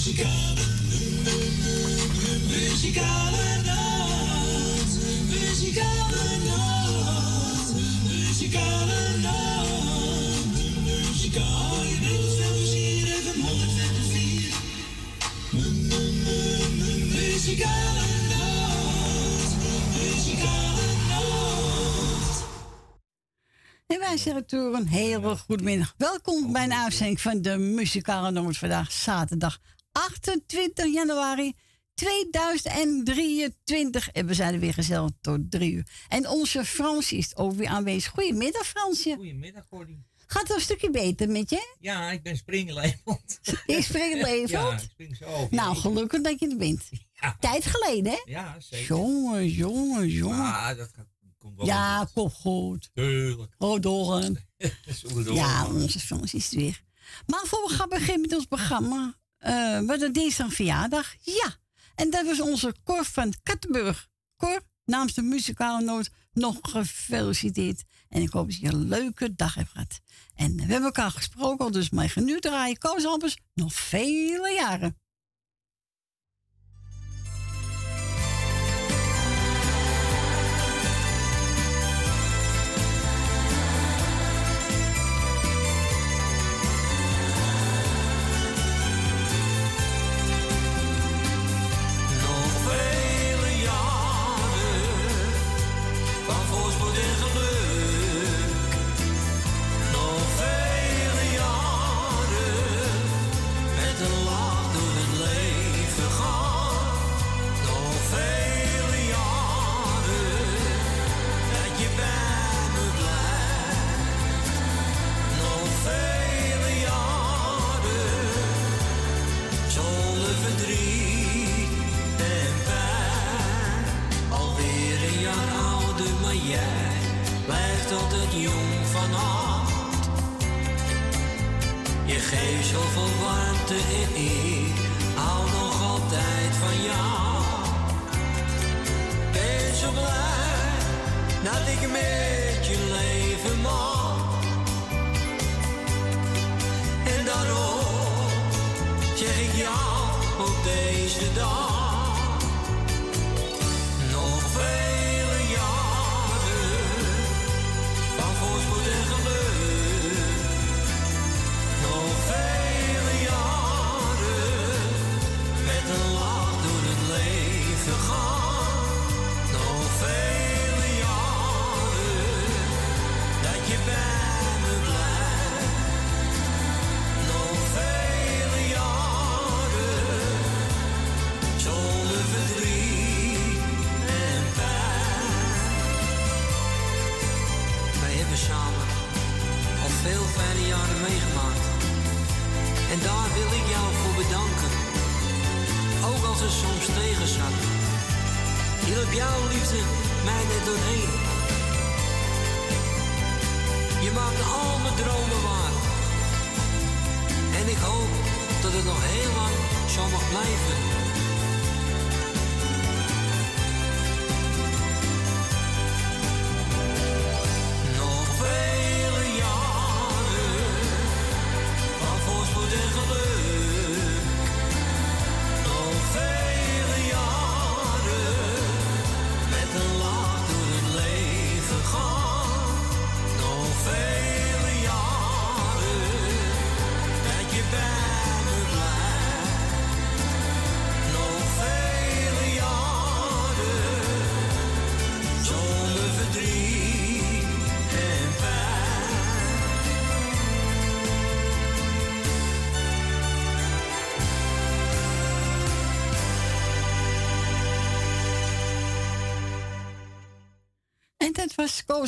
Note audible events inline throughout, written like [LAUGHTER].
Muzikale, muzikale. Muzikale nacht. Muzikale nacht. Muzikale Muzikale nacht. Muzikale nacht. En wij zeggen toe een hele goede middag. Welkom bij een uitzending van de Muzikale Noord vandaag, zaterdag 28 januari 2023. En we zijn er weer gezellig tot drie uur. En onze Frans is ook weer aanwezig. Goedemiddag, Fransje. Goedemiddag, Cordy. Gaat het een stukje beter met je? Ja, ik ben springelevend. Ik spring levend? [LAUGHS] Ja, ik spring zo. Nou, gelukkig dat je er bent. [LAUGHS] Ja. Tijd geleden, hè? Ja, zeker. Jongen, jongen, jongen. Ah, dat gaat, komt wel Ja, goed. kom goed. Tuurlijk. Oh, Doren. [LAUGHS] Ja, onze Frans is er weer. Maar voor we gaan beginnen met ons programma. Eh we hadden dinsdag verjaardag. Ja. En dat was onze Cor van Kattenburg. Cor, namens de muzikale noot, nog gefeliciteerd. En ik hoop dat je een leuke dag hebt gehad. En we hebben elkaar gesproken, dus mij nu draaien Koos Albers nog vele jaren.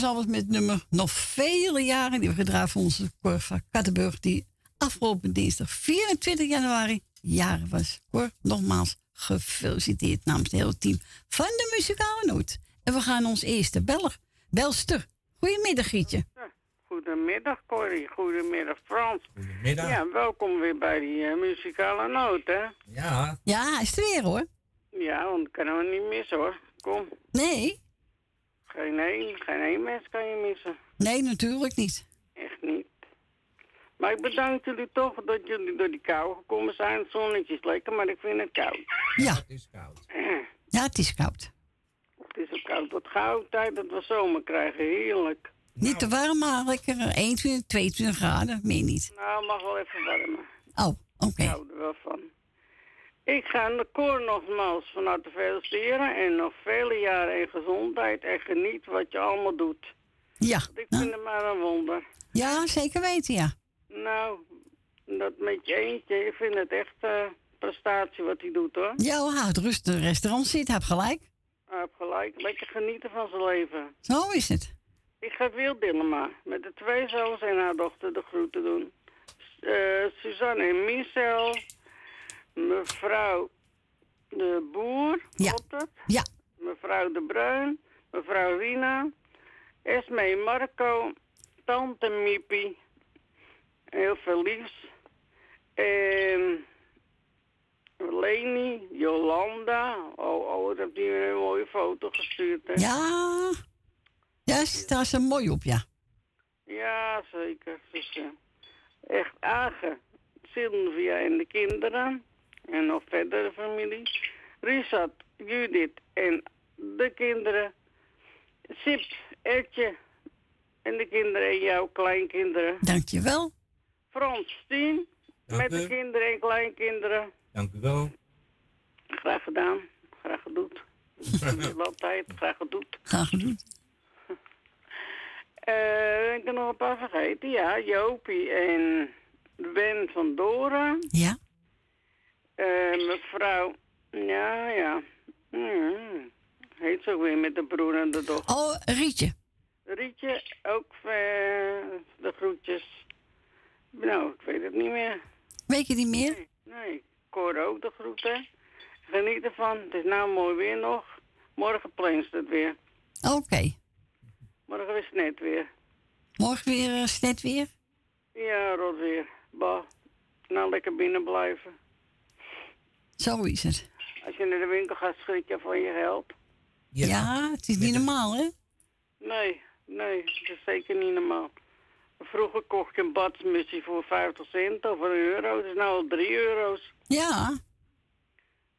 Albers met het nummer nog vele jaren. Die we gedraaid voor onze Cor van Kattenburg. Die afgelopen dinsdag 24 januari jaren was. Cor, nogmaals gefeliciteerd namens het hele team van de Muzikale Noot. En we gaan ons eerste beller, belster. Goedemiddag Gietje. Goedemiddag Corrie, goedemiddag Frans. Goedemiddag. Ja, welkom weer bij die eh, muzikale noot, hè? Ja, Ja, is er weer hoor. Ja, want dat kunnen we niet missen hoor. Kom, Nee, geen één, geen één mens kan je missen. nee natuurlijk niet. Echt niet. Maar ik bedank jullie toch dat jullie door die kou gekomen zijn. Het zonnetje is lekker, maar ik vind het koud. Ja. Het is koud. Ja, het is koud. Het is ook koud. Wat gauw tijd dat we zomer krijgen. Heerlijk. Niet te warm, maar lekker 21, 22 graden. Meer niet. Nou, mag wel even warmer. Oh, oké. Ik hou er wel van. Ik ga de koor nogmaals van harte feliciteren. En nog vele jaren in gezondheid. En geniet wat je allemaal doet. Ja. Ik vind het maar een wonder. Ja, zeker weten, ja. Nou, dat met je eentje. Ik vind het echt eh prestatie wat hij doet hoor. Ja, het rustig restaurant zit, heb gelijk. Hij heeft gelijk. Lekker genieten van zijn leven. Zo is het. Ik ga Wil Dillema met de twee zoons en haar dochter de groeten doen. Eh, Suzanne en Michel. Mevrouw de Boer. Ja. Klopt het? Ja. Mevrouw de Bruin. Mevrouw Rina. Esme Marco. Tante Miepie. Heel veel liefs. En Leni, Jolanda. Oh, oh, dat heb die een mooie foto gestuurd. Hè? Ja. Ja, daar is een mooi op, ja. Ja, zeker. Dus, echt Agen, Sylvia en de kinderen. En nog verder de familie. Richard, Judith en de kinderen. Sip, Ertje en de kinderen en jouw kleinkinderen. Dankjewel. Frans, Tien, met de kinderen en kleinkinderen. Dank u wel. Graag gedaan, graag gedoet. [LAUGHS] Altijd, graag gedoet. Graag gedaan. Eh, ik heb nog een paar vergeten. Ja, Jopie en Ben van Doren. Ja. Eh, mevrouw, ja, ja. Hmm. Heet ze ook weer met de broer en de dochter. Oh, Rietje. Rietje, ook eh, de groetjes. Nou, ik weet het niet meer. Weet je niet meer? Nee, nee. Ik hoor ook de groeten. Geniet ervan. Het is nou mooi weer nog. Morgen planst het weer. Oké. Morgen is het net weer. Morgen weer uh, net weer? Ja, rot weer. Bah. Nou, lekker binnen blijven. Zo is het. Als je naar de winkel gaat, schrik je van je geld. Ja, het is niet normaal, hè? Nee, nee, dat is zeker niet normaal. Vroeger kocht je een badsmutsje voor 50 cent of een euro. Het is nu al 3 euro's. Ja.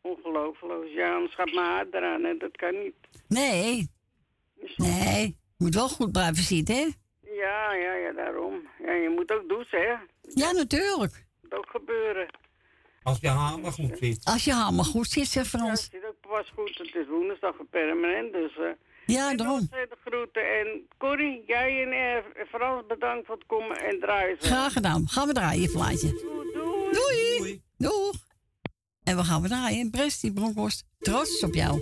Ongelooflijk. Ja, anders gaat mijn haar eraan en dat kan niet. Nee. Nee. Moet wel goed blijven zitten, hè? Ja, ja, ja, daarom. Ja, je moet ook douchen, hè. Ja, natuurlijk. moet ook gebeuren. Als je haar maar goed zit. Als je haar maar goed zit, zegt Ja, Frans. het zit ook pas goed. Het is woensdag permanent, dus... eh Ja, daarom. de groeten. En Corrie, jij en eh, Frans bedankt voor het komen en draaien. Graag gedaan. Gaan we draaien, plaatje. Doei. Doei. Doeg. En we gaan we draaien. Brest, die bronkhorst. Trots op jou.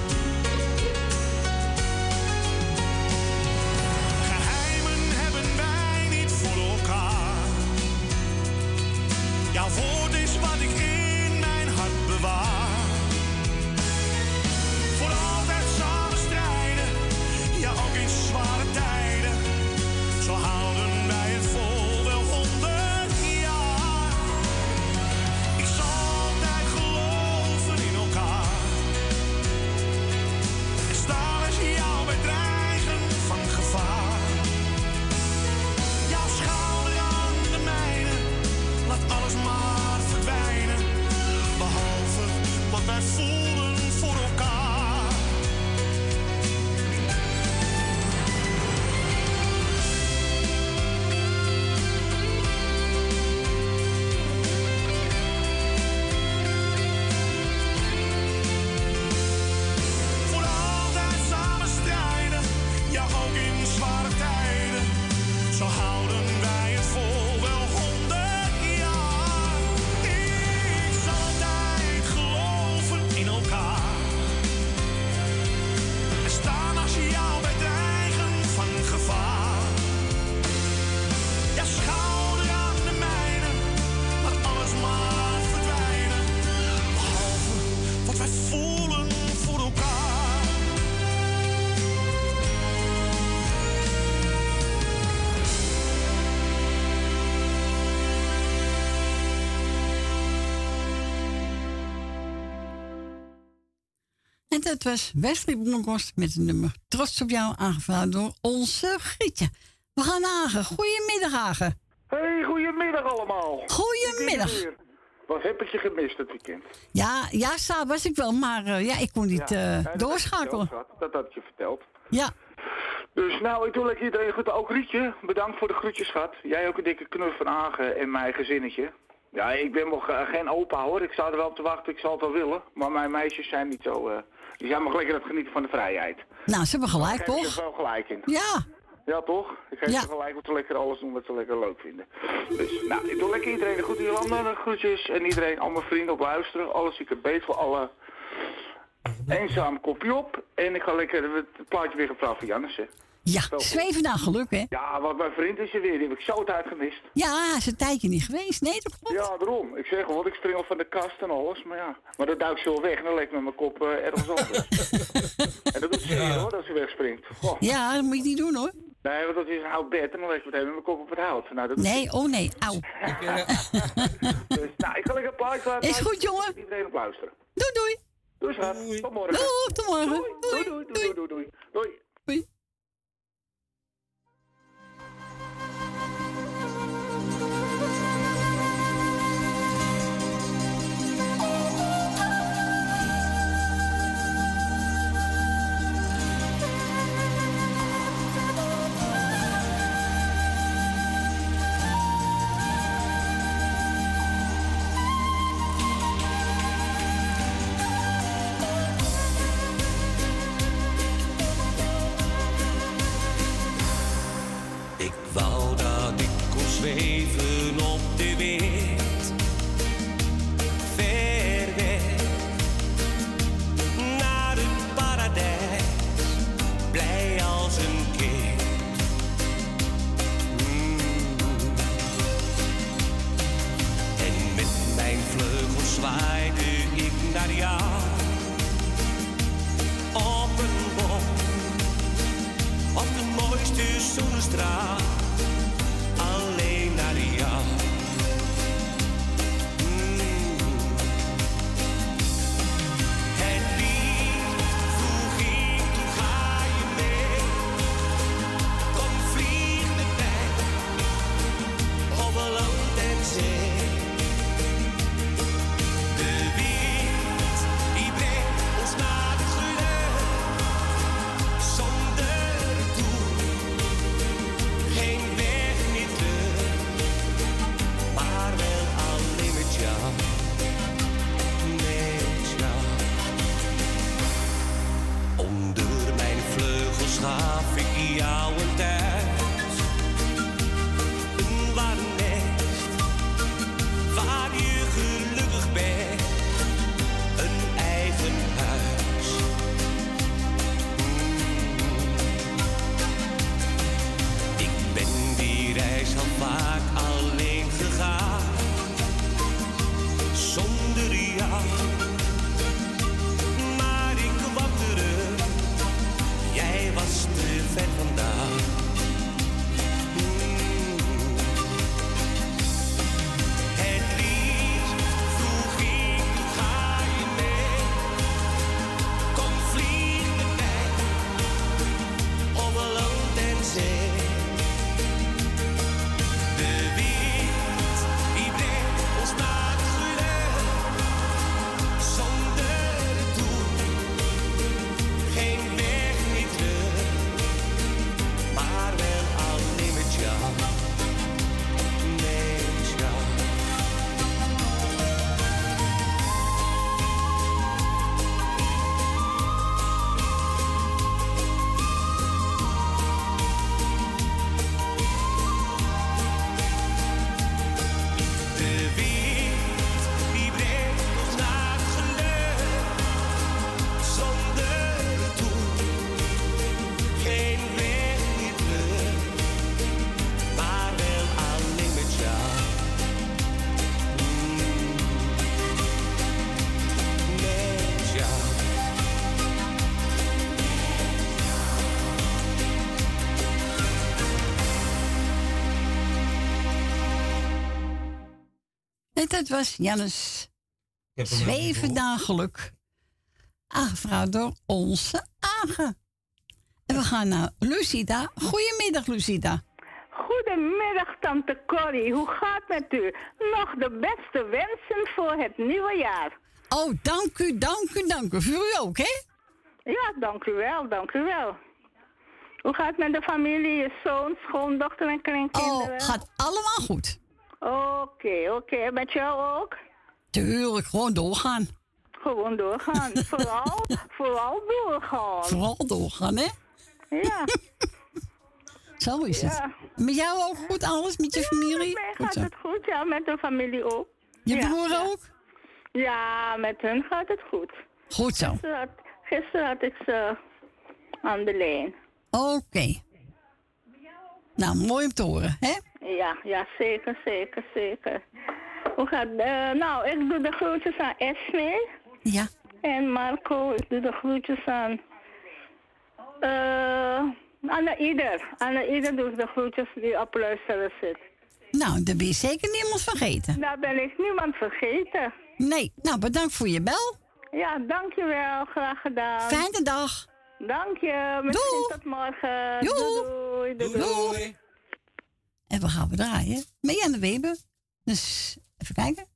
En dat was Wesley met het nummer Trots op jou, aangevraagd door onze Grietje. We gaan naar Hagen. Goedemiddag, Hagen. Hey, goedemiddag allemaal. Goedemiddag. Wat heb ik je gemist het weekend? Ja, ja, Sa was ik wel, maar eh, ja, ik kon niet eh, Ja, dat had je doorschakelen. verteld, schat. Dat had ik je verteld. Ja, Dus nou, ik doe lekker iedereen goed. Ook Rietje, bedankt voor de groetjes, schat. Jij ook een dikke knuffel van Agen en mijn gezinnetje. Ja, ik ben nog eh, geen opa hoor. Ik sta er wel op te wachten, ik zal het wel willen. Maar mijn meisjes zijn niet zo... die zijn nog lekker aan het genieten van de vrijheid. nou, ze hebben gelijk, toch? er wel gelijk in. Ja, Ja, toch? Ik geef Ja. ze gelijk wat ze lekker alles doen wat ze lekker leuk vinden. Dus, nou, ik doe lekker iedereen de goede Jolanda de groetjes. En iedereen, al mijn vrienden op luisteren. Alles ik het beet voor alle eenzaam kopje op. En ik ga lekker het plaatje weer gevraagd van Jannes. Ja, zweven naar geluk, hè? Ja, want mijn vriend is er weer. Die heb ik zo tijd gemist. Ja, is een tijdje niet geweest. Nee, dat klopt. Ja, daarom. Ik zeg gewoon, ik spring van de kast en alles. Maar ja, maar dat duikt zo weg. En dan leg ik met mijn kop eh, ergens anders. [LAUGHS] en dat doet zeer hoor, als hij wegspringt. Goh. Ja, dat moet je niet doen, hoor. Nee, want dat is een oud bed. En dan leg ik meteen met mijn kop op het hout. Nou, dat doet Nee, oh nee, auw. [LAUGHS] Dus, nou, ik ga lekker plaatje laten. Is goed, jongen. Iedereen op luisteren. Doei, doei. Doei, schat. Tot morgen. Doei, tot morgen. Doei, doei, doei, doei, doei, doei. doei. Doei. Dat was Jannes Ik heb hem nog niet Zweven geluk. Aangevraagd door onze Agen. En we gaan naar Lucida. Goedemiddag, Lucida. Goedemiddag, tante Corrie. Hoe gaat het met u? Nog de beste wensen voor het nieuwe jaar. Oh, dank u, dank u, dank u. Voor u ook, hè? Ja, dank u wel, dank u wel. Hoe gaat het met de familie, je zoon, schoondochter en kleinkinderen? Oh, gaat allemaal goed. Oké, oké. Met jou ook? Tuurlijk, gewoon doorgaan. Gewoon doorgaan. [LAUGHS] vooral, vooral doorgaan. Vooral doorgaan, hè? Ja, [LAUGHS] Zo is het. Ja. Met jou ook goed alles, met je familie? met mij gaat het goed. Ja, met de familie ook. Je Ja, broer ja. ook? Ja, met hun gaat het goed. Goed zo. Gisteren had, gisteren had ik ze aan de lijn. Oké. Nou, mooi om te horen, hè? Ja, ja, zeker, zeker, zeker. Hoe gaat eh, Nou, ik doe de groetjes aan Esme Ja. en Marco. Ik doe de groetjes aan... eh aan ieder. Aan ieder doe ik de groetjes die op luisteren zit. Nou, daar ben je zeker niemand vergeten. Daar ben ik niemand vergeten. Nee, nou, bedankt voor je bel. Ja, dankjewel. Graag gedaan. Fijne dag. Dank je. Misschien Doei. tot morgen. Doei. Doei, doei, doei. Doei. En we gaan we draaien met Janne Weber. Dus, even kijken.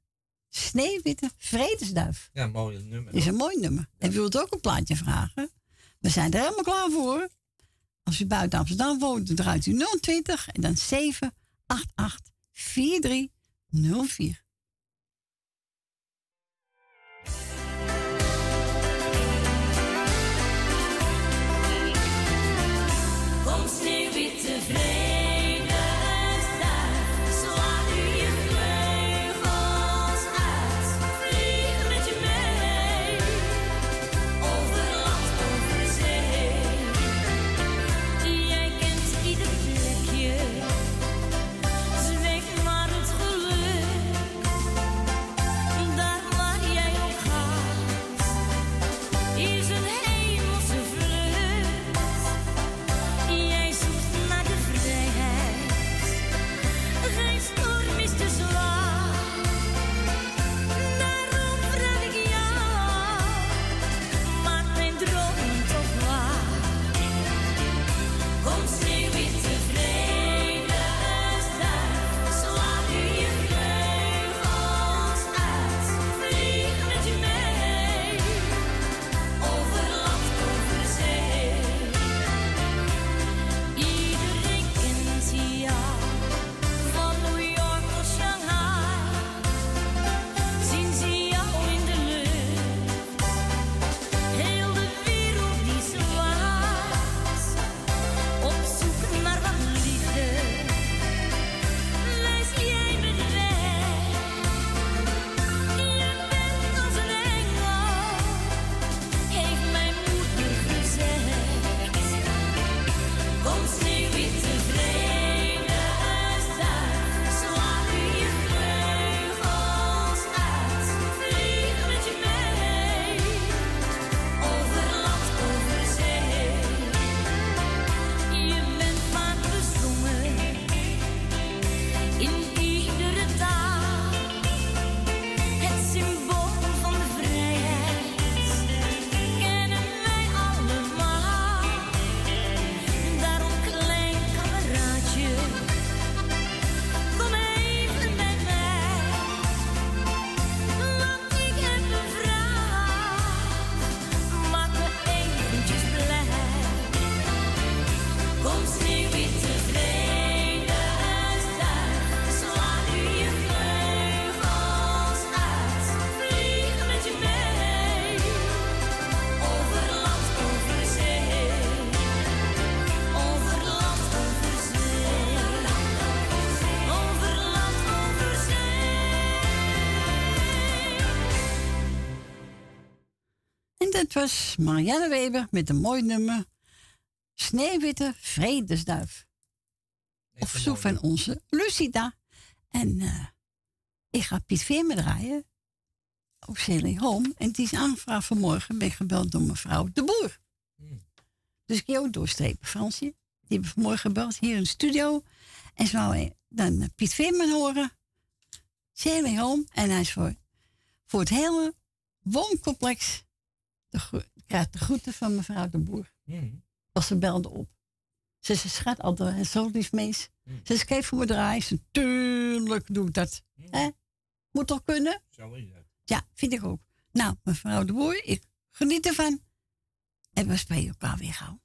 Sneeuwwitte Vredesduif. Ja, mooi nummer. Is een mooi nummer. En wilt ook een plaatje vragen? We zijn er helemaal klaar voor. Als u buiten Amsterdam woont, dan draait u 020 en dan 788 4304. Marianne Weber met een mooi nummer. Sneeuwwitte Vredesduif. Of zo van onze Lucida. En eh, ik ga Piet Veermen draaien. Op Sailing Home. En die is aanvraag vanmorgen. Ben gebeld door mevrouw De Boer. Hmm. Dus ik ook doorstrepen, Fransje. Die hebben vanmorgen gebeld hier in de studio. En ze wou dan eh, Piet Veermen horen. Sailing Home. En hij is voor, voor het hele wooncomplex. De, ja, de groeten van mevrouw de Boer. Mm. Als ze belde op. Ze ze schat altijd zo lief mees. Mm. Ze zei, voor me draaien. Ze tuurlijk doe ik dat. Mm. Hè? Moet toch kunnen? Zo is het. Ja, vind ik ook. Nou, mevrouw de Boer, ik geniet ervan. En we spelen elkaar weer gauw.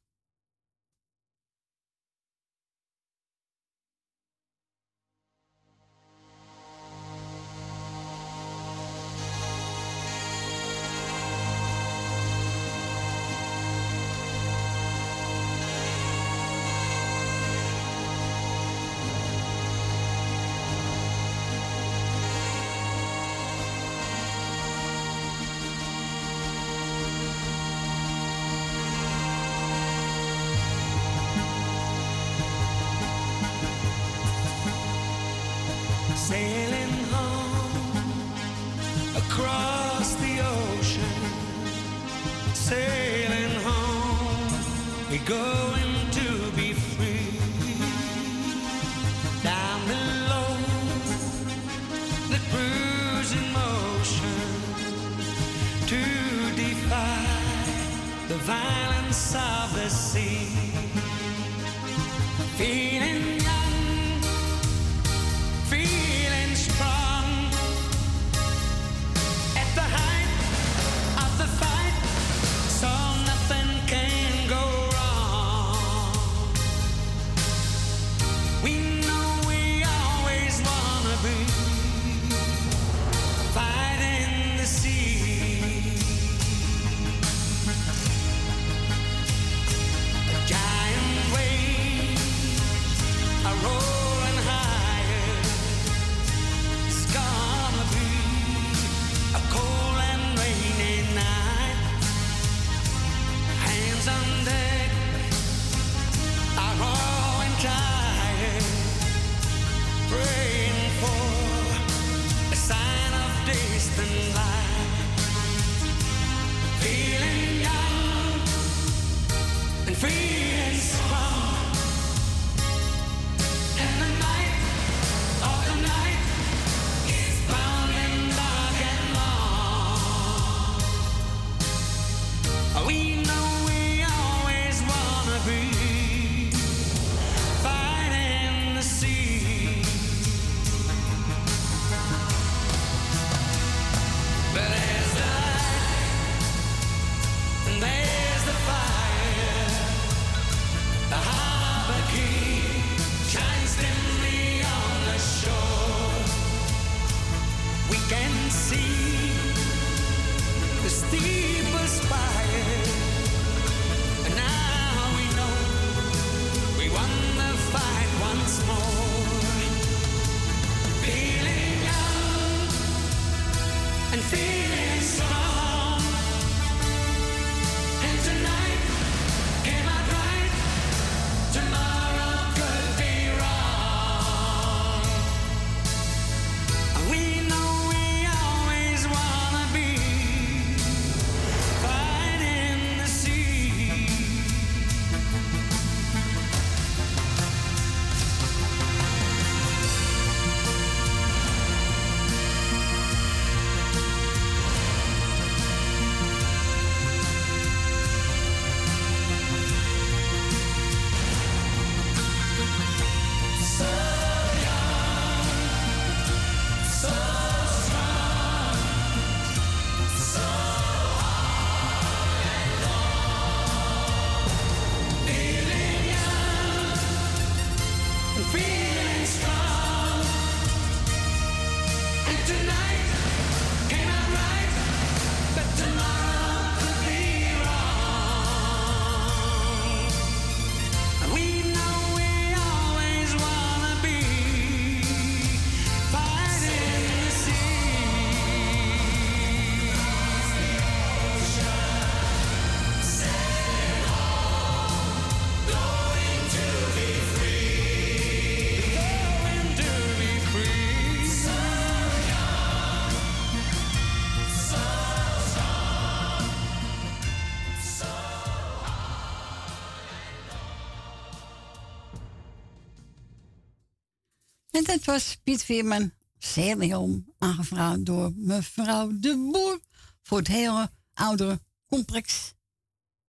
En dat was Piet Veerman, Serium aangevraagd door mevrouw De Boer voor het hele oudere complex.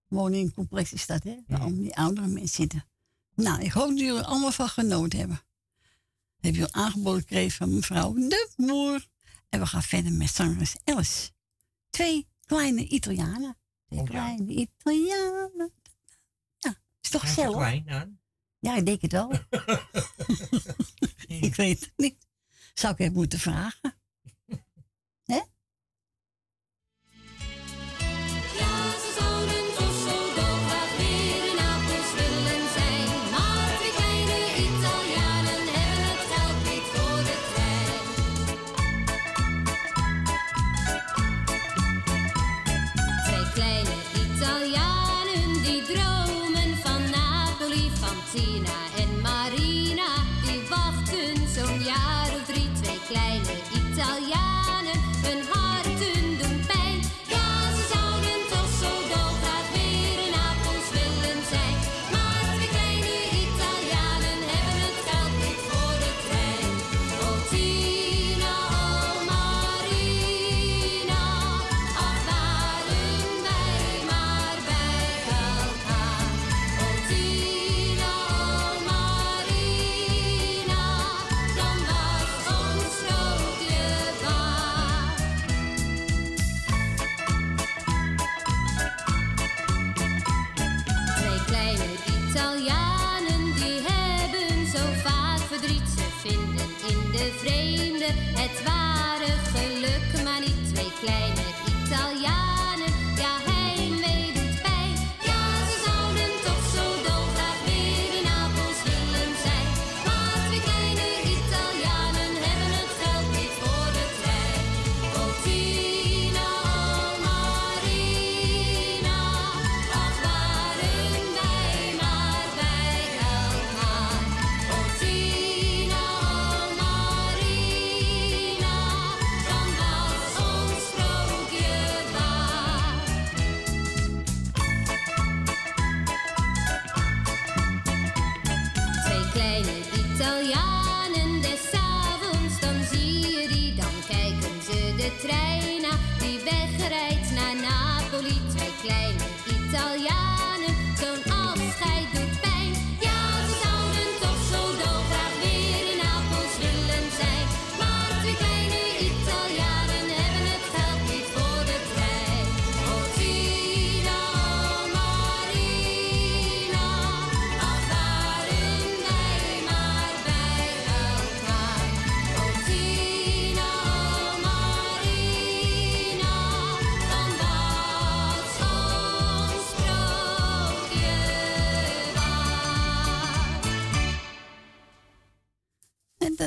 Woningcomplex is dat, hè? Waarom die oudere mensen zitten. Nou, ik hoop dat jullie er allemaal van genoten hebben. Heb je aangeboden gekregen van mevrouw De Boer. En we gaan verder met zangeres Ellis. Twee kleine Italianen. Twee kleine. Italianen. Ja, is toch zelf? Klein dan? Ja, ik denk het wel. [LAUGHS] [LAUGHS] ik weet het niet. Zou ik even moeten vragen.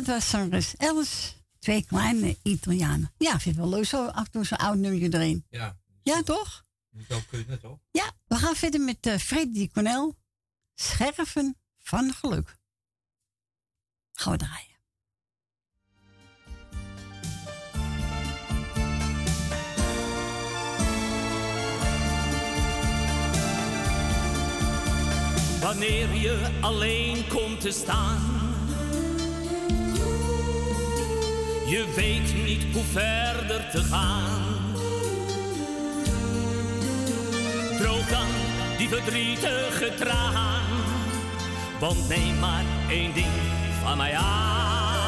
Dat was zangeres Alice. Twee kleine Italianen. Ja, ik vind het wel leuk zo af en toe zo'n oud nummertje erin. Ja, Ja, toch? moet ook kunnen, toch? Ja, we gaan verder met uh, Freddy Cornel. Scherven van geluk. Gaan we draaien. Wanneer je alleen komt te staan. Je weet niet hoe verder te gaan. Droog dan die verdrietige traan. Want neem maar één ding van mij aan.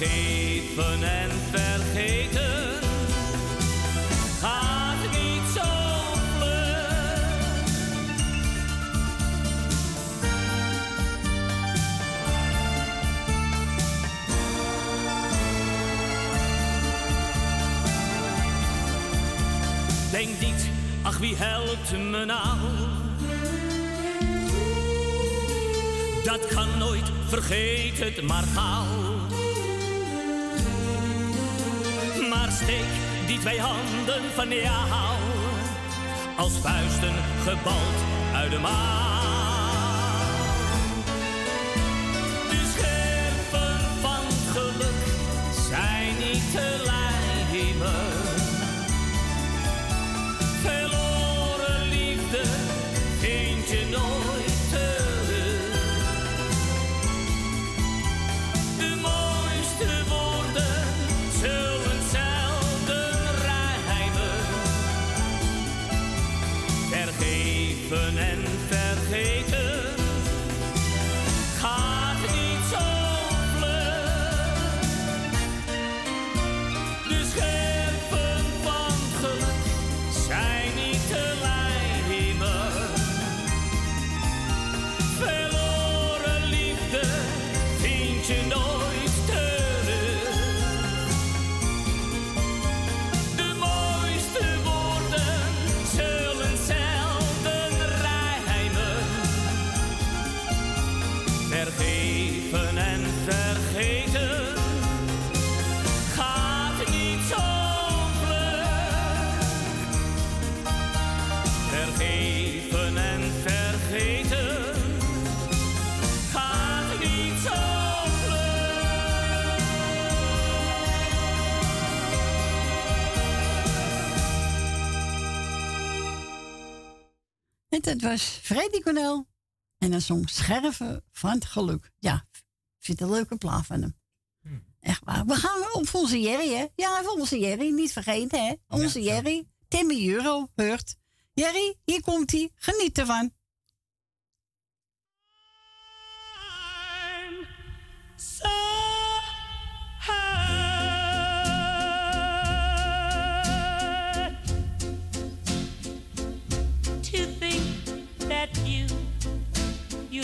Vergeven en vergeten gaat niet zo. Denk niet, ach wie helpt me nou? Dat kan nooit, vergeet het maar gauw. Maar steek die twee handen van jou als vuisten gebald uit de maan. De scherpen van geluk zijn niet te lijmen. Dat was Freddy Cornel. En dan zong Scherven van het geluk. Ja, vind het een leuke plaat van hem. Echt waar. We gaan op onze Jerry, hè? Ja, even onze Jerry. Niet vergeten, hè? Onze Jerry. Timmy Euro. Jerry, hier komt hij. Geniet ervan.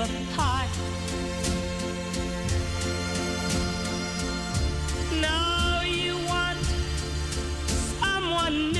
Ever part. Now you want someone new.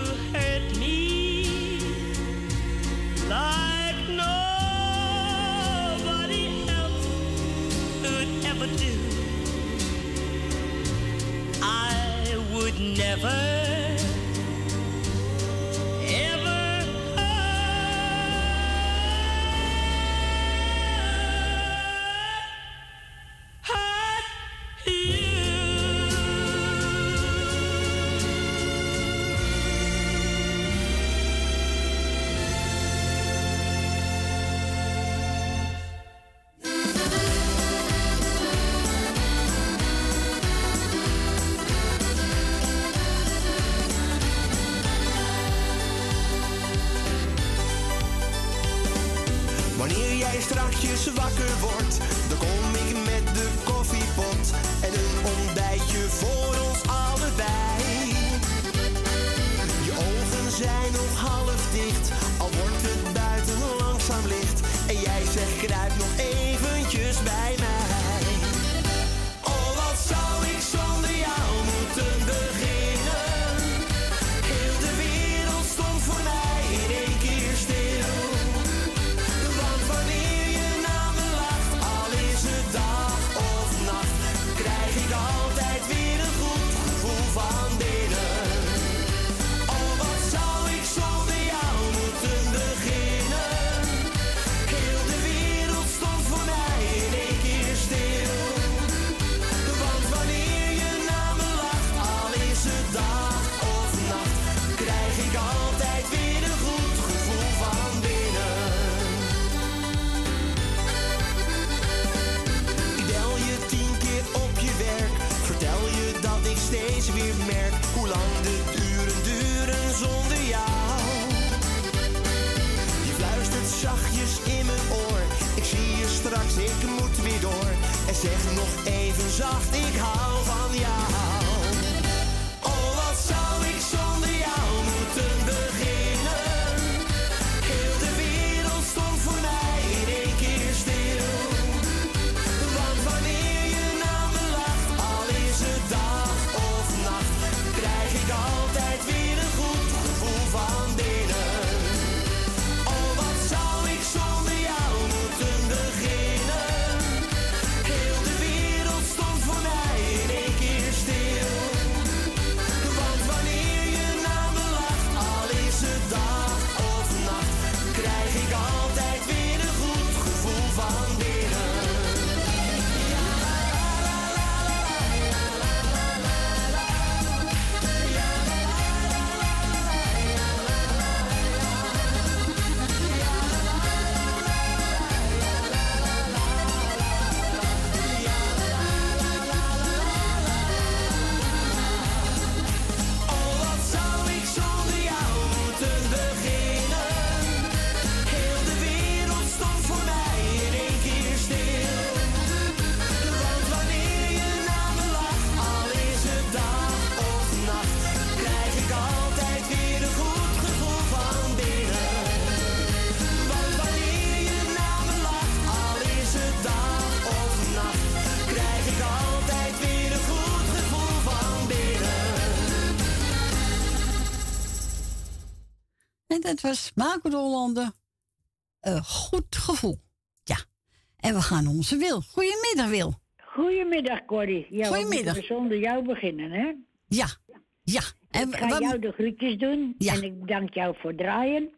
never. Dat was Marco de Hollander. Een goed gevoel. Ja. En we gaan onze Wil. Goedemiddag, Wil. Goedemiddag, Corrie. Ja, Goedemiddag. We zonder jou beginnen, hè? Ja. Ja. En ik ga wat- jou de groetjes doen. En ik bedank jou voor het draaien.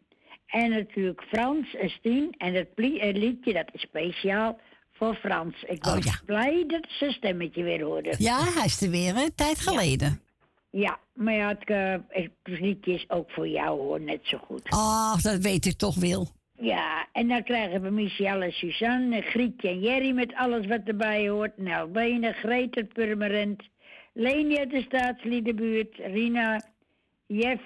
En natuurlijk Frans en Stien. En het eh, liedje, dat is speciaal voor Frans. Ik was blij dat ze stemmetje weer hoorde. Oh, Ja, hij is er weer een tijd geleden. Ja, maar ja, het, liedje is ook voor jou, hoor. Net zo goed. Ach, dat weet ik toch, Wil. Ja, en dan krijgen we Michel en Suzanne, Grietje en Jerry met alles wat erbij hoort. Nou, Bene, Greet het Purmerend, Leni uit de Staatsliedenbuurt, Rina, Jeff.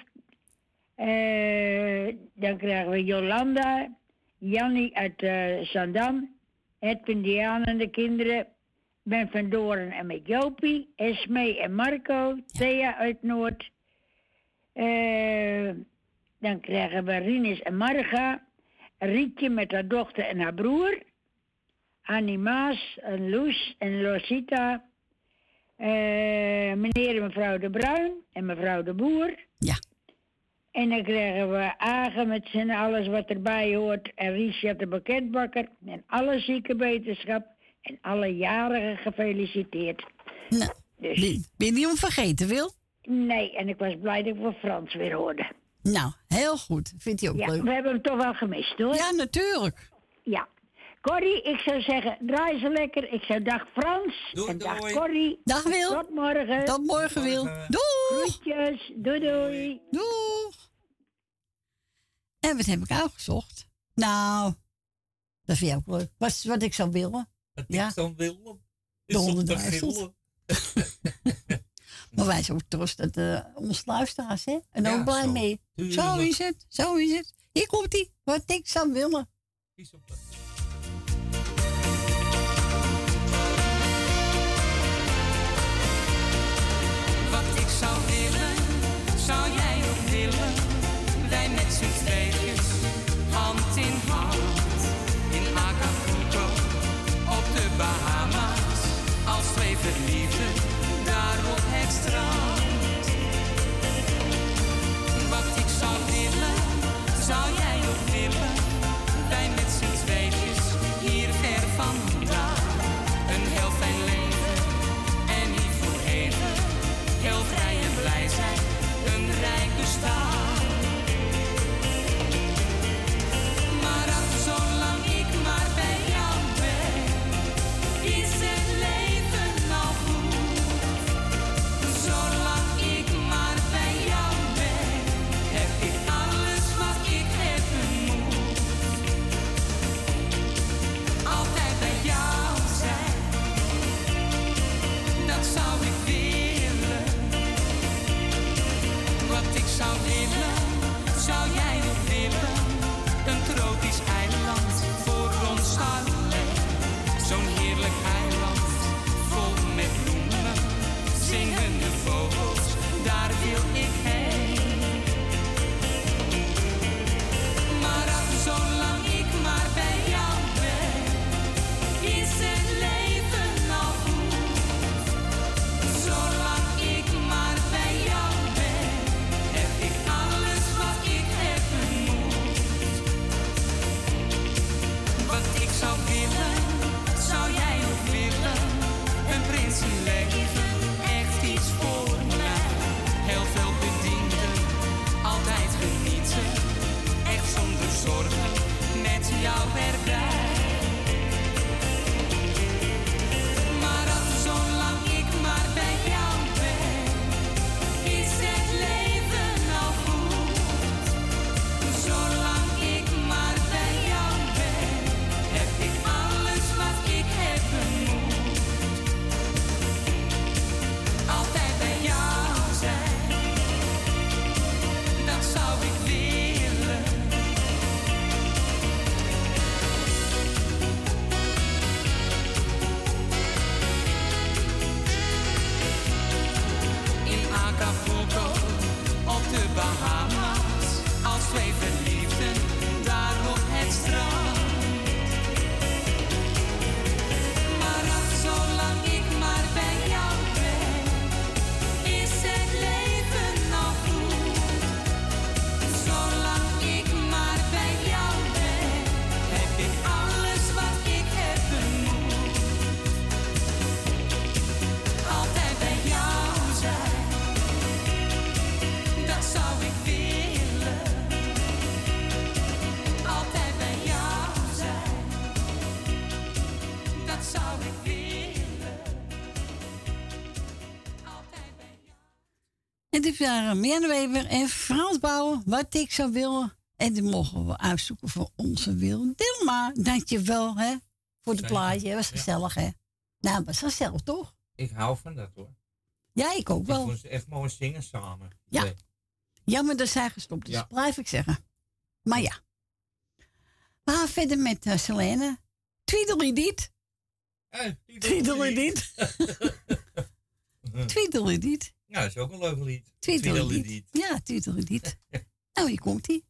eh, dan krijgen we Jolanda, Jannie uit eh, Zandam, Edwin Diane en de kinderen, Ben van Doren en met Jopie, Esme en Marco, Thea uit Noord. Eh, dan krijgen we Rinus en Marga. Rietje met haar dochter en haar broer. Annie Maas en Loes en Rosita. Eh, meneer en mevrouw De Bruin en mevrouw De Boer. Ja. En dan krijgen we Agen met z'n alles wat erbij hoort. En Richard de Pakketbakker. En alle ziekenwetenschap. En alle jarigen gefeliciteerd. Nou, Dus- ben, ben je niet om vergeten, Wil? Nee, en ik was blij dat ik van Frans weer hoorde. Nou, heel goed. Vindt hij ook Ja, leuk. we hebben hem toch wel gemist hoor. Ja, natuurlijk. Ja. Corrie, ik zou zeggen, draai ze lekker. Ik zou dag Frans. en dag Corrie. Dag Wil. Tot morgen. Tot morgen, Wil. Doeg. Groetjes. Doei doei. Doeg. En wat heb ik uitgezocht? Nou, dat vind je ook leuk. Wat, wat ik zou willen. Wat ja. ik dan wil. De te gillen. [LAUGHS] Maar wij zijn ook trots dat uh, onze luisteraars, hè? En ook blij zo. mee. Zo is het, zo is het. Hier komt ie, wat ik zou willen. Wat ik zorgen, met jou erbij. En dit waren Mianne Weber en Frans Bouwen, wat ik zou willen. En die mogen we uitzoeken voor onze Wil Dilma. Dankjewel, hè, voor de plaatje. Was gezellig, hè. Nou, was gezellig, toch? Ik hou van dat hoor. Ja, ik ook Ik wel. ze echt mooi zingen samen. Ja. Nee. Jammer dat zij gestopt is, Ja. blijf ik zeggen. Maar ja. We gaan verder met uh, Selene. Tweedeliediet. Tweedeliediet. Tweedeliediet. Ja, dat is ook een leuk lied. Tweedeliediet. Ja, tweedeliediet. [LAUGHS] nou, hier komt ie.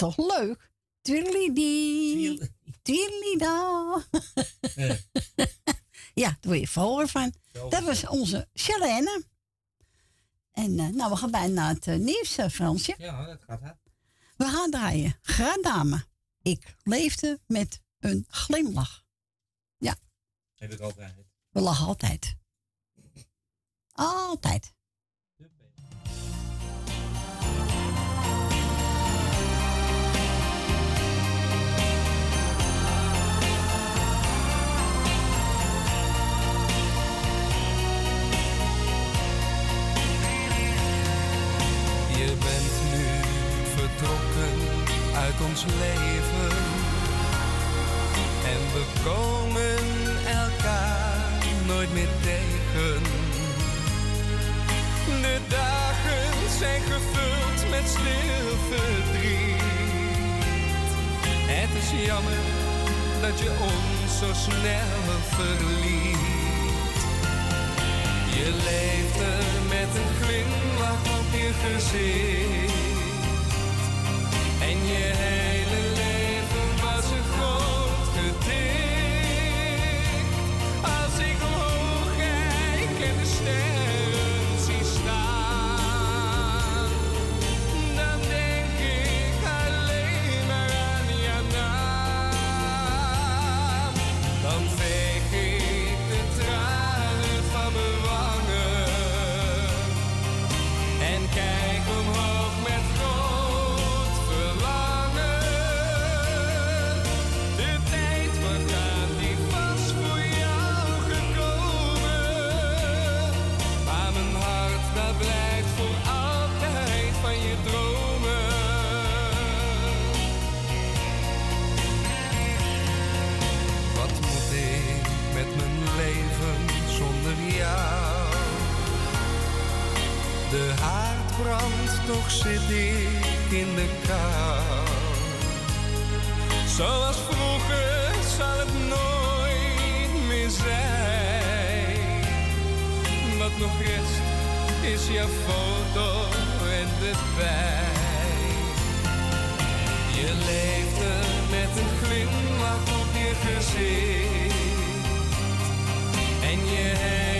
Toch leuk? Twirlidi. Twirlida. [LAUGHS] ja, daar word je vrolijk van. Dat was onze Charlene. En eh, nou, we gaan bijna naar het eh, nieuws, eh, Fransje. Ja, dat gaat hard. We gaan draaien. Graag dame. Ik leefde met een glimlach. Ja, Heb ik altijd. we lachen altijd. Altijd. Je bent nu vertrokken uit ons leven. En we komen elkaar nooit meer tegen. De dagen zijn gevuld met stil verdriet. Het is jammer dat je ons zo snel verliet. Je leefde met een glimlach op je gezicht. En je hele toch zit ik in de kou. Zoals vroeger zal het nooit meer zijn. Wat nog rest is jouw foto en de pijn. Je leefde met een glimlach op je gezicht. En je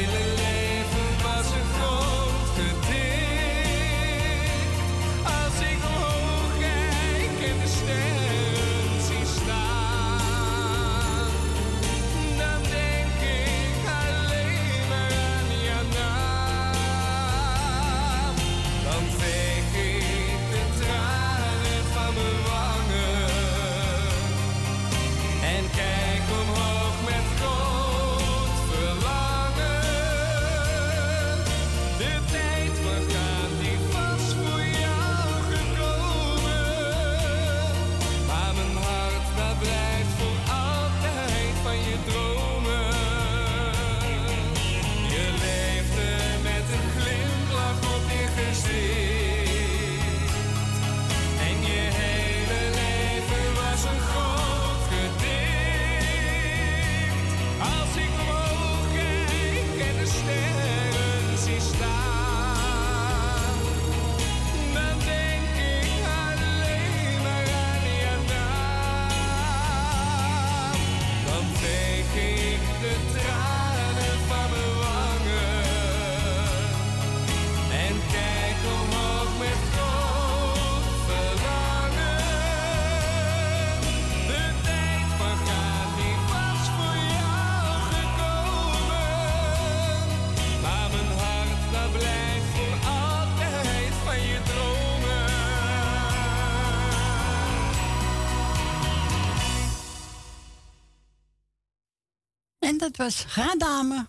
was Ga Dame.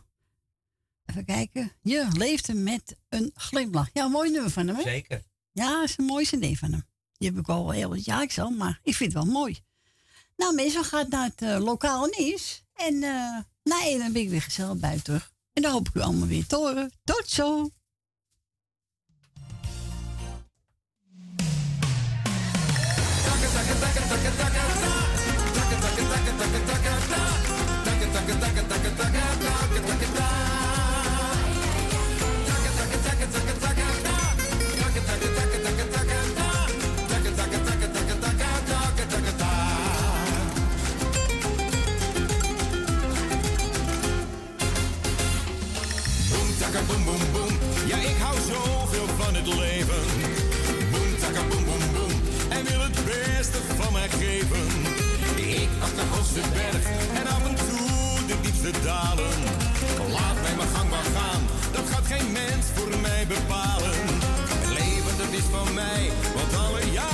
Even kijken. Je leefde met een glimlach. Ja, een mooi nummer van hem, hè? Zeker. Ja, dat is een mooi cd van hem. Die heb ik al heel wat jaar zo, maar ik vind het wel mooi. Nou, mensen, we gaan naar het eh, lokale nieuws. En eh na één dan ben ik weer gezellig buiten terug. En dan hoop ik u allemaal weer te horen. Tot zo! leven. Ik dacht de hoogste berg en af en toe de diepste dalen. Laat mij mijn gang maar gaan, dat gaat geen mens voor mij bepalen. Leven dat is van mij, want alle jaren.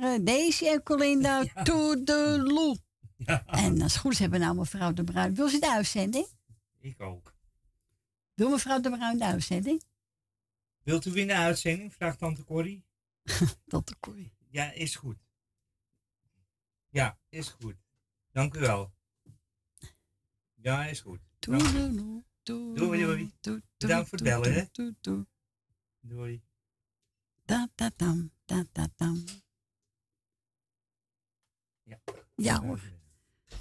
Waren Daisy en Colinda [LAUGHS] Toedeloe. En als het goed is hebben we nou mevrouw De Bruin. Wil ze de uitzending? Ik ook. Doe mevrouw De Bruin de uitzending? Wilt u winnen uitzending? Vraagt tante Corrie. [LAUGHS] Tante Corrie. Ja, is goed. Ja, is goed. Dank u wel. Ja, is goed. Toedeloe, Doei, doei. toe- Bedankt voor het bellen, hè. toe. Doei. Da, da, dam, da, da, dam. Ja hoor.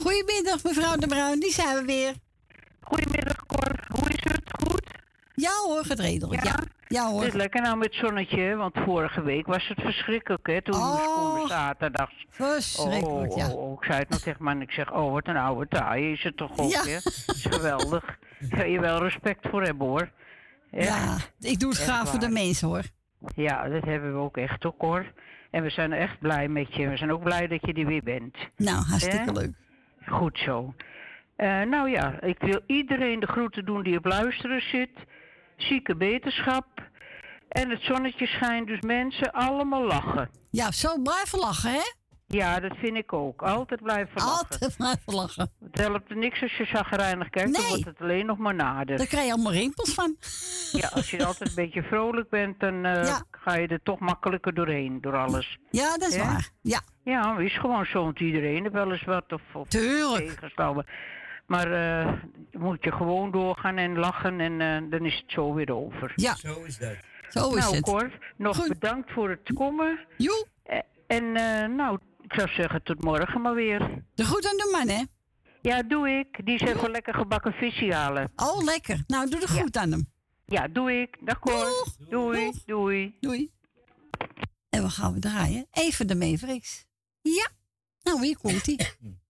Goedemiddag mevrouw De Bruin, die zijn we weer. Goedemiddag Cor, hoe is het? Goed? Ja hoor, gaat redelijk. Ja, ja hoor. Het is lekker nou met zonnetje, want vorige week was het verschrikkelijk, hè? Toen we moesten komen zaterdags. Verschrikkelijk, oh, ja. oh, oh, ik zei het nog tegen man, ik zeg, oh wat een oude taai is het toch ook, Ja. hè? Het is geweldig. Daar je wel respect voor hebben, hoor. Echt. Ja, ik doe het Echt graag voor de mensen hoor. Ja, dat hebben we ook echt ook, hoor. En we zijn echt blij met je. We zijn ook blij dat je er weer bent. Nou, hartstikke leuk. Goed zo. Eh, nou ja, ik wil iedereen de groeten doen die op luisteren zit. Zieke beterschap. En het zonnetje schijnt, dus mensen allemaal lachen. Ja, zo blijven lachen, hè? Ja, dat vind ik ook. Altijd blijven lachen. Altijd blijven lachen. Het helpt er niks als je zagrijnig kijkt, dan Nee. wordt het alleen nog maar nader. Daar krijg je allemaal rimpels van. Ja, als je altijd een [LAUGHS] beetje vrolijk bent, dan eh, Ja. ga je er toch makkelijker doorheen, door alles. Ja, dat is waar. Ja. Ja, is gewoon zo, want iedereen heeft wel eens wat of, of Tuurlijk. tegenslagen. Maar eh, moet je gewoon doorgaan en lachen en eh, dan is het zo weer over. Ja. Zo is dat. Zo is nou, het. Cor, nog bedankt voor het komen. Joe. En eh, nou, ik zou zeggen tot morgen maar weer. De goed aan de man, hè? Ja, doe ik. Die is even lekker gebakken visje halen. Oh, lekker. Nou, doe de goed aan hem. Ja, doe ik. Dag Cor. Doei. Doei. Doei. En we gaan we draaien. Even de Mavericks. Ja. Nou, hier komt hij. [LAUGHS]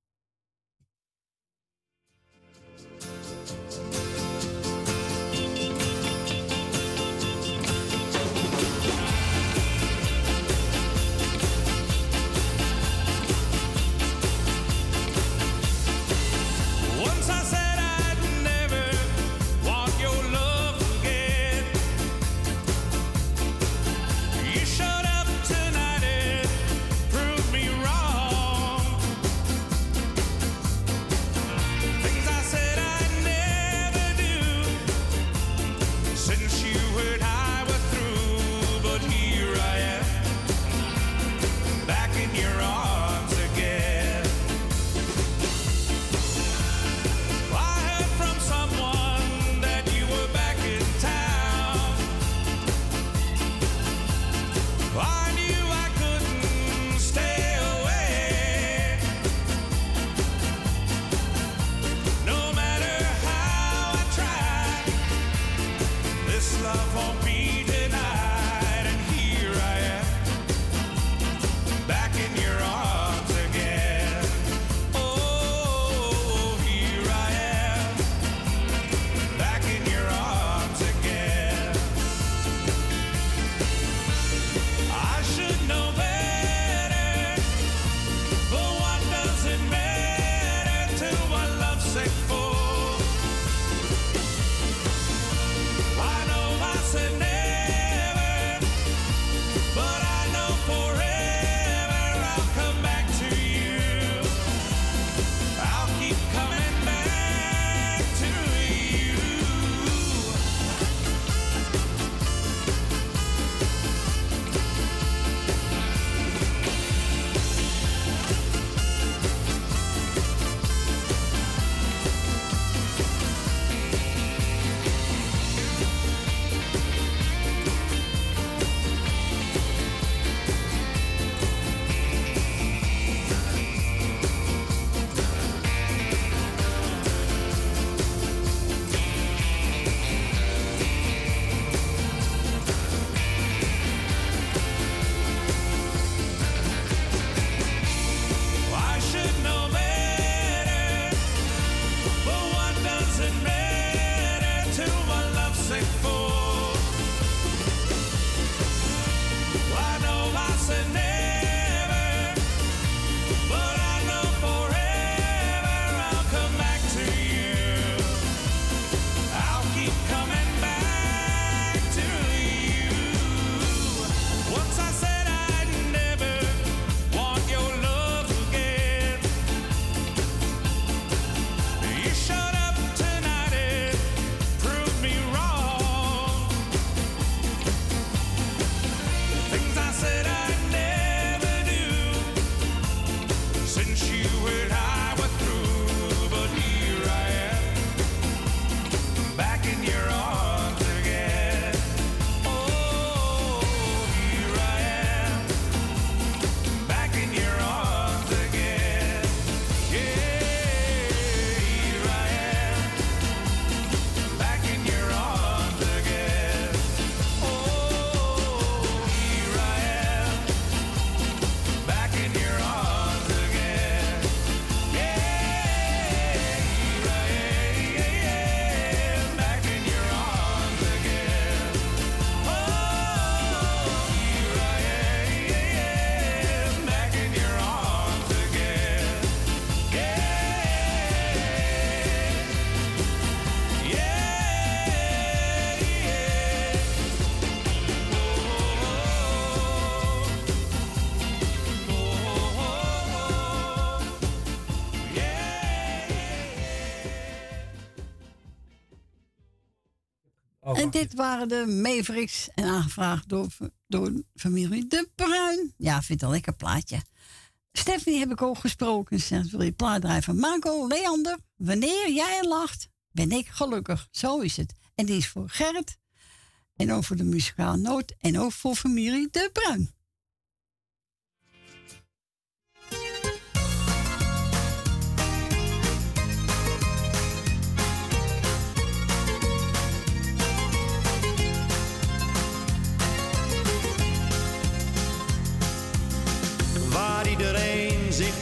dit waren de Mavericks en aangevraagd door, door familie De Bruin. Ja, ik vind het een lekker plaatje. Stephanie heb ik ook gesproken. Ze zegt, wil je plaat van Marco, Leander? Wanneer jij lacht, ben ik gelukkig. Zo is het. En die is voor Gerrit. En ook voor de muzikale noot. En ook voor familie De Bruin.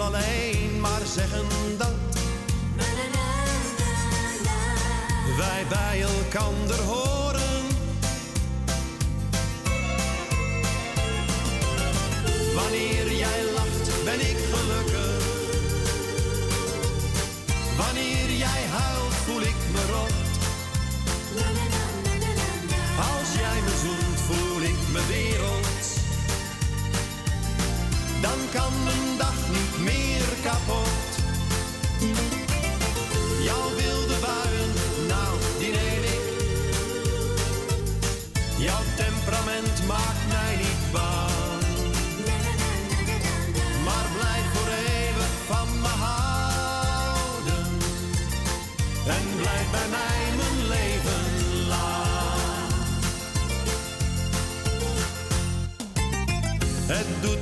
alleen maar zeggen dat wij bij elkander horen. Wanneer jij lacht, ben ik gelukkig. Wanneer Dan kan mijn dag niet meer kapot.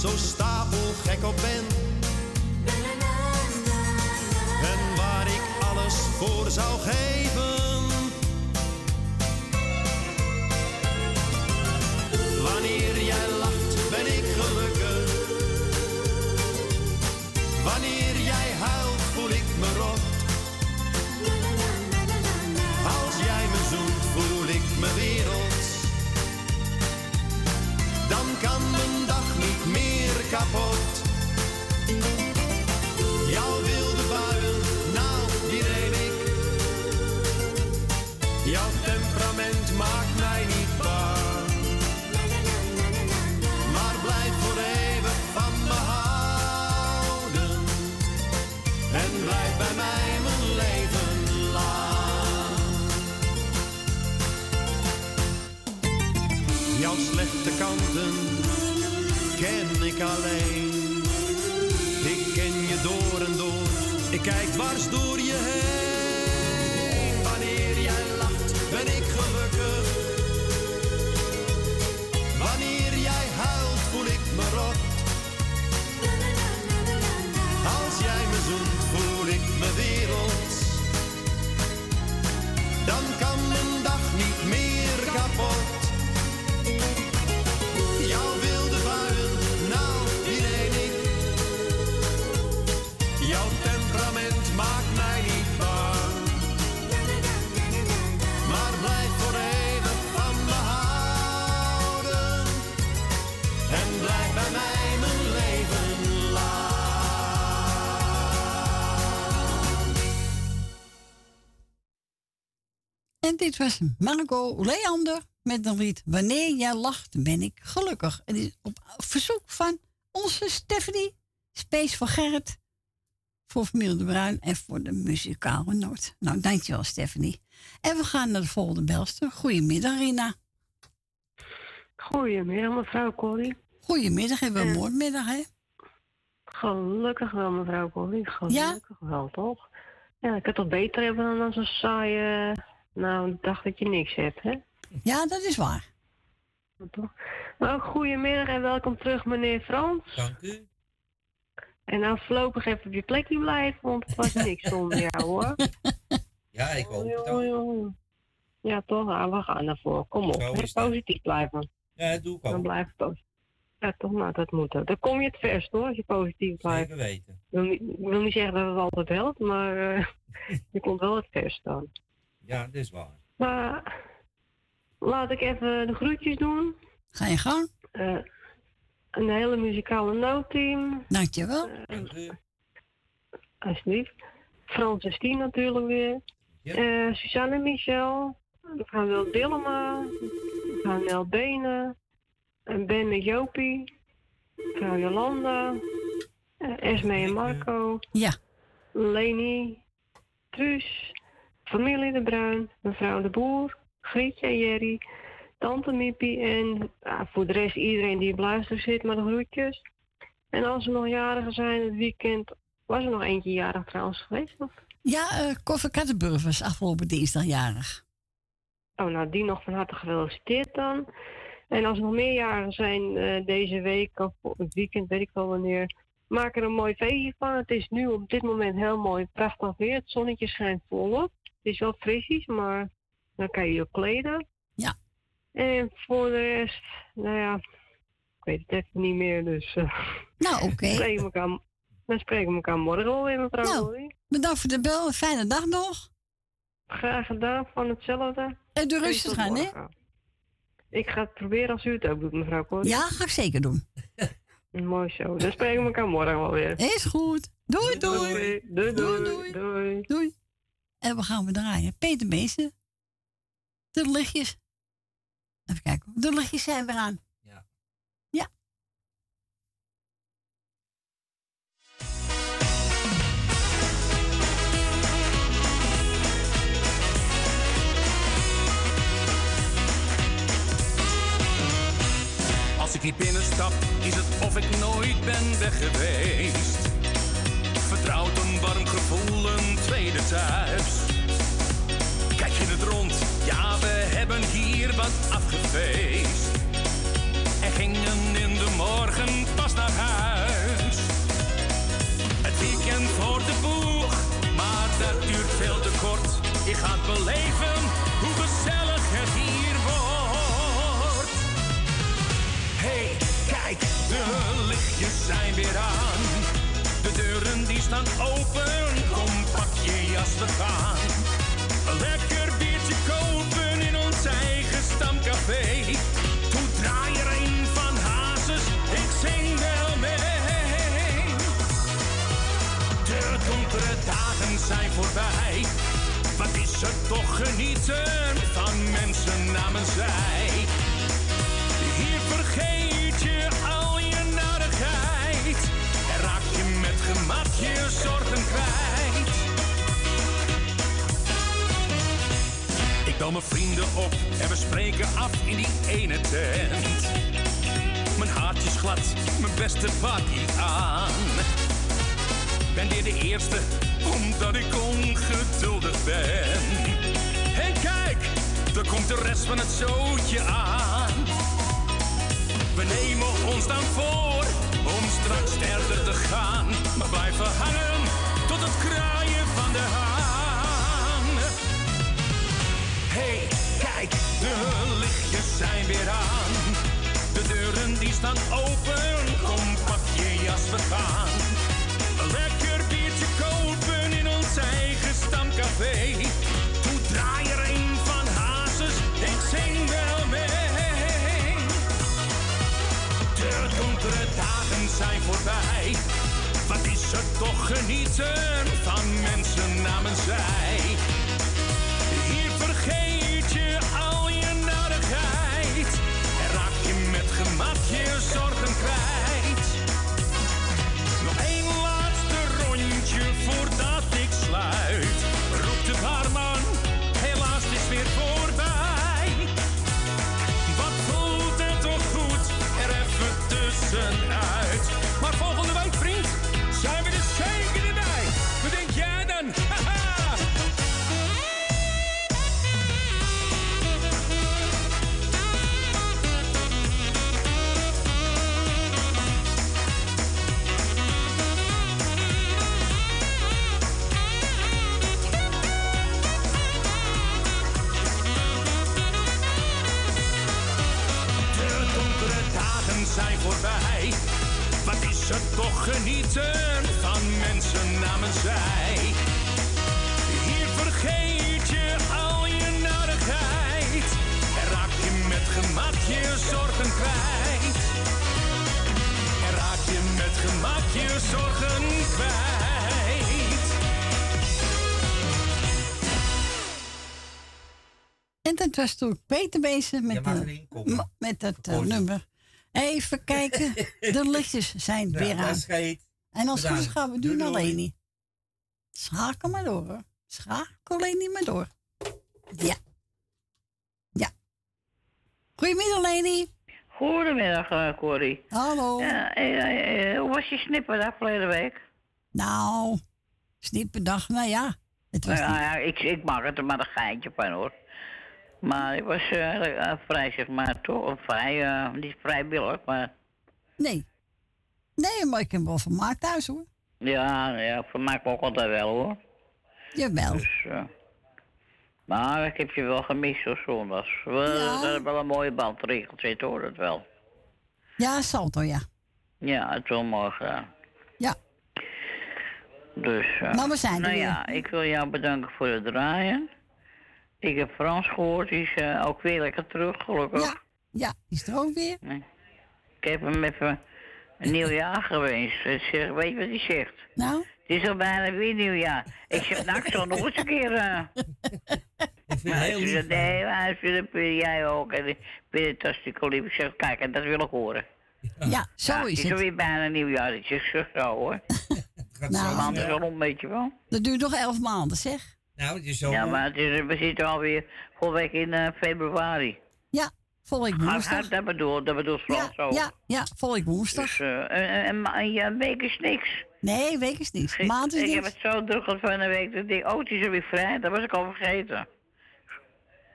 zo stapelgek op ben. En dit was Marco Leander met een lied Wanneer jij lacht, ben ik gelukkig. Het is op verzoek van onze Stephanie, Space voor Gerrit, voor familie De Bruin en voor de muzikale noot. Nou, dankjewel Stephanie. En we gaan naar de volgende belster. Goedemiddag Rina. Goedemiddag, mevrouw Corrie. Goedemiddag, hebben we Eh, een moordmiddag hè? Gelukkig wel, mevrouw Corrie. Gelukkig wel, toch? Ja, ik kan toch beter hebben dan zo'n saaie Nou, ik dacht dat je niks hebt, hè? Ja, dat is waar. Ook goedemiddag en welkom terug, meneer Frans. Dank u. En nou voorlopig even op je plekje blijven, want het was niks [LAUGHS] zonder jou, hoor. Ja, ik hoop het Oei, ook. Ja, toch? Nou, we gaan ervoor. Kom op, hè, positief blijven. Ja, dat doe ik Dan ook. blijf positief. Ja, toch? Nou, dat moet ook. Dan kom je het verst, hoor, als je positief blijft. Zeker weten. Ik wil niet, ik wil niet zeggen dat het altijd helpt, maar eh, [LAUGHS] je komt wel het verst dan. Ja, dat is waar. Maar laat ik even de groetjes doen. Ga je gang. Eh, een hele muzikale noodteam. Dankjewel. Dank u. Alsjeblieft. Frans en Stien natuurlijk weer. Eh, Suzanne en Michel. Mevrouw Wil Dillema. Mevrouw Nel Benen. En Ben en Jopie. Mevrouw Jolanda. Esme en Marco. Ja. Leni. Truus. Familie de Bruin. Mevrouw de Boer. Grietje en Jerry. Tante Miepie en ja, voor de rest iedereen die op luister zit met de groetjes. En als er nog jarigen zijn het weekend, was er nog eentje jarig trouwens geweest? Of? Ja, eh Koffer Kattenburg was afgelopen dinsdag jarig. Oh, nou die nog van harte gefeliciteerd dan. En als er nog meer jarigen zijn eh, deze week of het weekend, weet ik wel wanneer, maak er een mooi feestje van. Het is nu op dit moment heel mooi, prachtig weer. Het zonnetje schijnt volop. Is wel frisjes, maar dan kan je je kleden. Ja. En voor de rest, nou ja, ik weet het even niet meer, dus... eh, Nou, oké. [LAUGHS] we spreken elkaar- Dan spreken we elkaar morgen wel weer, mevrouw Nou. Bedankt voor de bel. Fijne dag nog. Graag gedaan, van hetzelfde. En En rustig tot aan, hè? Ik ga het proberen als u het ook doet, mevrouw Corrie. Ja, ga ik zeker doen. [LAUGHS] Mooi zo. Dan spreken we elkaar morgen wel weer. Is goed. Doei, doei. Doei, doei. Doei, doei. Doei. En we gaan we draaien. Peter Meesen. De lichtjes. Even kijken. De lichtjes zijn weer aan. Ja. Ja. Als ik hier binnenstap, is het of ik nooit ben weg geweest. Vertrouwd een warm gevoel, een Kijk je het rond, ja, we hebben hier wat afgefeest. En gingen in de morgen pas naar huis. Het weekend voor de boeg, maar dat duurt veel te kort. Je gaat beleven hoe gezellig het hier wordt. Hey, kijk, de lichtjes zijn weer aan. De deuren die staan open, jas. Een lekker biertje kopen in ons eigen stamcafé. Toe draai er een van Hazes, ik zing wel mee. De donkere dagen zijn voorbij. Wat is er toch genieten van mensen namens zij. Hier vergeet je al je narigheid. En raak je met gemak je zorgen kwijt. Bel mijn vrienden op en we spreken af in die ene tent. Mijn haartje is glad, mijn beste party aan. Ben weer de eerste, omdat ik ongeduldig ben. En kijk, er komt de rest van het zootje aan. We nemen ons dan voor om straks verder te gaan. Maar blijven hangen tot het kraaien de lichtjes zijn weer aan. De deuren die staan open, kom pak je jas, we gaan. Lekker biertje kopen in ons eigen stamcafé. Toe draai er een van Hazes, ik zing wel mee. De donkere dagen zijn voorbij. Wat is er toch genieten van mensen namens zij. Zorgen samen zij. Hier vergeet je al je narigheid. En raak je met gemak je zorgen kwijt. En raak je met gemak je zorgen kwijt. En dat was toen Peter bezig met, Ja, met dat eh, nummer. Even kijken, [LAUGHS] de lichtjes zijn Ja, weer dat aan. En als het goed is gaan we doen alleen niet. Schakel maar door hoor. Schakel alleen niet maar door. Ja. Ja. Goedemiddag Leni. Goedemiddag, eh, Corrie. Hallo. Ja, eh, eh, hoe was je snipperdag verleden week? Nou, snipperdag, nou ja. Het was Nou niet- ja, ik, ik mag het er maar een geintje van hoor. Maar ik was vrij, zeg maar, toch? Vrij, eh, niet vrijwillig, maar Nee. Nee, maar ik heb wel vermaakt thuis hoor. ja, ja, vermaak ook altijd wel hoor. Jawel. Dus, eh, maar ik heb je wel gemist hoor, zondags. We Ja. hebben wel een mooie bandregel zitten hoor, dat wel. Ja, Salto, ja. Ja, het mooi gedaan. Ja. Dus, eh, Maar we zijn er nou weer. ja, ik wil jou bedanken voor het draaien. Ik heb Frans gehoord, die is eh, ook weer lekker terug, gelukkig. Ja, ja, die is er ook weer. Ik heb hem even een nieuw jaar gewenst. Ik zeg, weet je wat hij zegt? Nou? Het is al bijna weer nieuwjaar. Ik zeg, nou, ik zal nog eens een keer... eh maar hij zegt, nee, maar dat vind jij ook. En ik vind het hartstikke lief. Ik zeg, kijk, en dat wil ik horen. Ja, zo Ja, is Het is het. alweer bijna nieuwjaar. Ik zeg, zo, zo hoor. [LAUGHS] Nou, Maar anders wel een beetje wel. Dat duurt nog elf maanden, zeg. Nou, het is zo. Ja, maar het is, we zitten alweer volgende week in eh, februari. Ja, volgende Ah, woensdag. ah, dat bedoel, dat bedoelt Frans ook. Ja, ja, volgende woensdag. Dus, eh, en, en, ja, een week is niks. Nee, week is niks. Ik, Maand is ik heb niks. het zo druk gehad van de week dat ik oh, het is alweer vrij. Dat was ik al vergeten.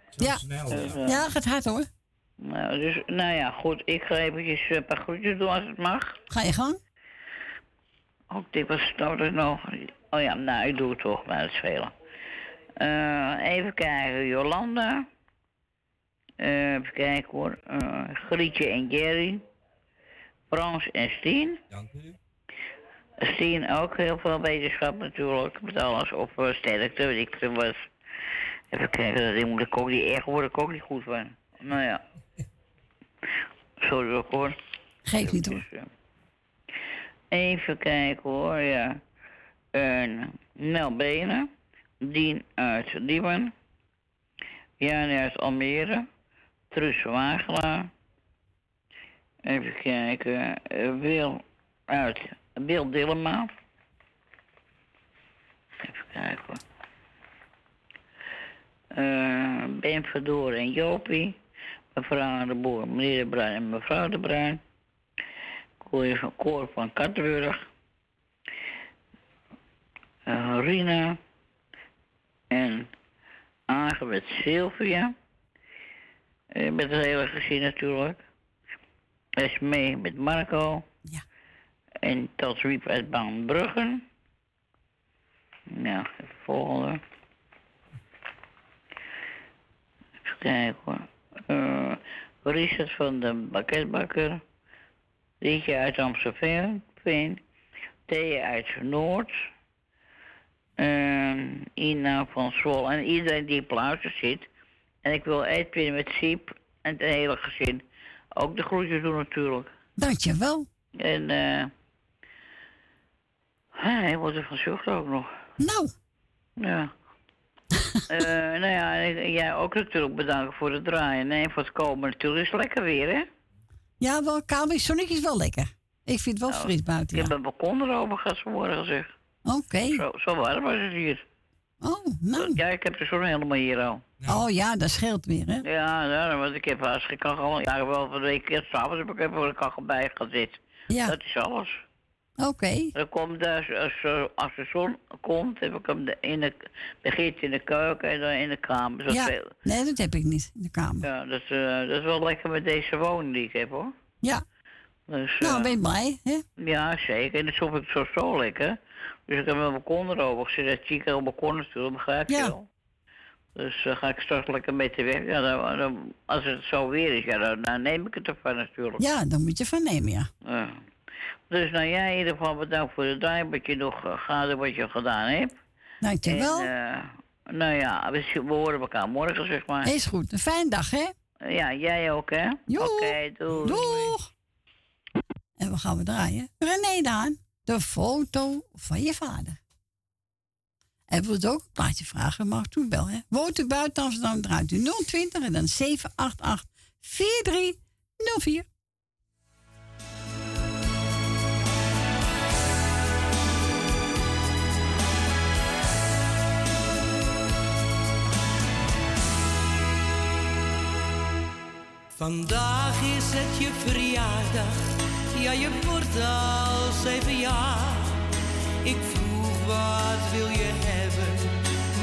Ja. Dus, eh, ja, gaat hard hoor. Nou, dus, nou ja, goed. Ik ga eventjes eh, een paar groetjes doen als het mag. Ga je gang? Ook dit was nodig nog. Oh ja, nou, ik doe het toch, maar dat is veel. Eh, even kijken, Jolanda. Eh, even kijken hoor. Eh, Grietje en Jerry. Frans en Stien. Dank u. Stien ook heel veel wetenschap natuurlijk. Met alles op uh, sterkte, weet ik veel wat. Even kijken, dat ding moet ik ook niet erg worden, ik ook niet goed van. Nou ja. [LAUGHS] Sorry ook hoor. Geef niet hoor. Dus, eh, Even kijken hoor, ja. Een Nel Benen. Dien uit Diemen. Jan uit Almere. Truus Wagelaar. Even kijken. eh, Wil uit Wil Dillema. Even kijken. Eh, ben Verdoor en Jopie. Mevrouw de Boer, meneer de Bruin en mevrouw de Bruin. Koor van, koor van Kattenburg. Eh, Rina. En Agen met Sylvia. Eh, met het hele gezin natuurlijk. Esmee met Marco. Ja. En tot Riep uit Baanbruggen. Nou, even volgende. Even kijken hoor. Eh, Richard van de Bakketbakker. Rietje uit Amstelveen. Thea uit Noord. Ehm, Ina van Zwol. En iedereen die op zit. En ik wil Edwin met Siep en het hele gezin. Ook de groetjes doen natuurlijk. Dankjewel. En eh. hij wordt er van zucht ook nog. Nou. Ja. [LAUGHS] Eh, nou ja, jij ook natuurlijk bedanken voor het draaien. Nee, voor het komen natuurlijk. Is lekker weer, hè? Ja, wel kamer. Zonnetje is wel lekker. Ik vind het wel fris buiten. Ik heb een balkon erover gehad vanmorgen, zeg. Oké. Zo, zo warm was het hier. Oh, nou. Ja, ik heb de zon helemaal hier al. Oh ja, dat scheelt weer, hè? Ja, want ik heb als ik kachel, ja, wel van de week keer s'avonds heb ik even voor de kachel bij gezet. Ja. Dat is alles. Oké. Dan komt als, als, als de zon komt, heb ik hem in de, begint in de keuken en dan in de kamer. Zo Ja. Nee, dat heb ik niet in de kamer. ja dat, is, eh, dat is wel lekker met deze woning die ik heb, hoor. Ja. Dus, Nou, eh, ben je blij, hè? Ja, zeker. En dat vond ik zo, zo lekker. Dus ik heb mijn balkon erover gezet. Dat chique op balkon natuurlijk, begrijp je Ja. wel. Dus dan ga ik straks lekker mee te werk. Ja, dan, dan- als het zo weer is, ja, dan, dan neem ik het ervan natuurlijk. Ja, dan moet je van nemen, ja. Ja. Dus nou jij in ieder geval bedankt voor de draai, wat je nog gaat en wat je gedaan hebt. Dankjewel. En, eh, nou ja, we, we horen elkaar morgen, zeg maar. Is goed. Een fijne dag, hè? Ja, jij ook, hè? Oké, doei. Doeg. En we gaan we draaien. René Daan, de foto van je vader. Wilt u ook een plaatje vragen, mag toen bel, hè? Woont u buiten Amsterdam, draait u 020 en dan 788 4304. Vandaag is het je verjaardag, ja je wordt al zeven jaar. Ik vroeg wat wil je hebben,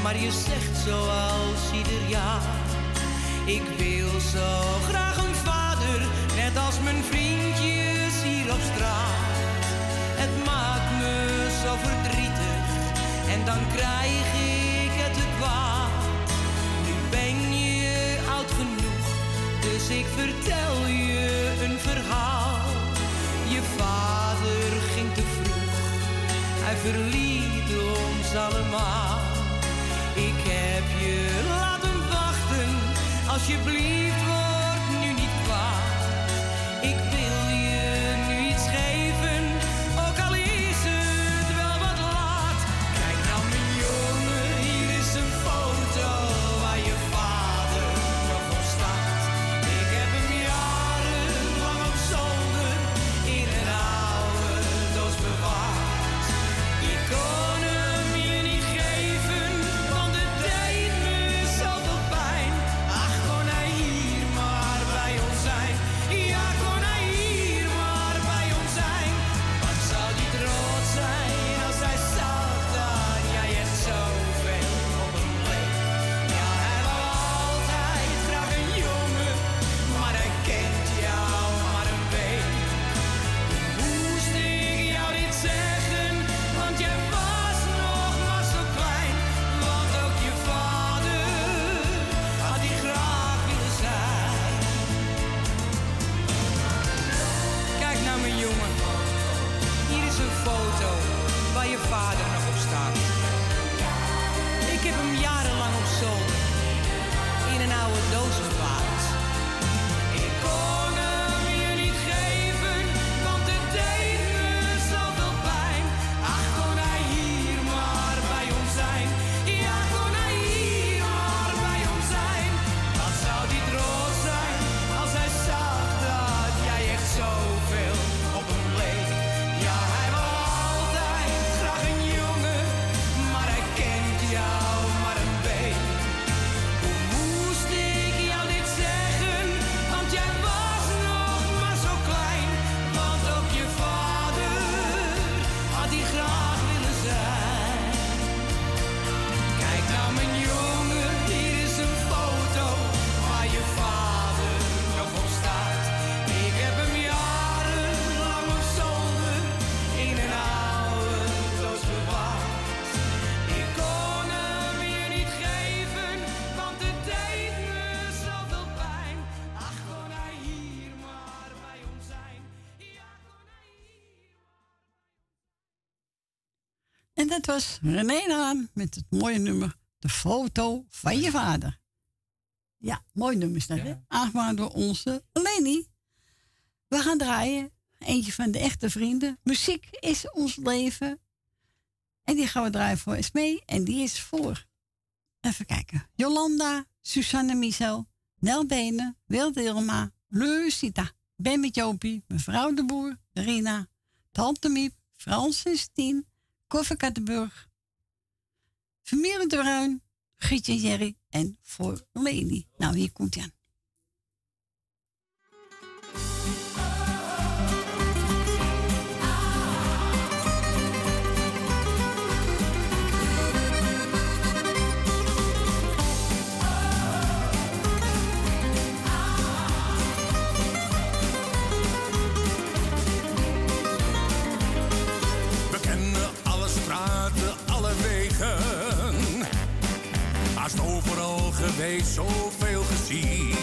maar je zegt zoals ieder jaar. Ik wil zo graag een vader, net als mijn vriendjes hier op straat. Het maakt me zo verdrietig en dan krijg ik het te kwaad. Nu ben je oud genoeg, dus ik vertel je een verhaal. Je vader ging te vroeg, hij verliet ons allemaal. Alsjeblieft word Dat was René Daan met het mooie nummer De foto van je vader. Ja, mooi nummer is dat, hè? Aangemaakt door onze Leni. We gaan draaien. Eentje van de echte vrienden. Muziek is ons leven. En die gaan we draaien voor Esmee. En die is voor, even kijken, Jolanda, Susanne Michel, Nel Benen, Wilde Ilma, Lucita, Ben met Jopie, mevrouw de Boer, Rina, Tante Miep, Francis Tien, Koffer Kattenburg, Familie de Bruin, Gietje Jerry en voor Leni. Nou, hier komt hij aan. Geweest, zoveel gezien.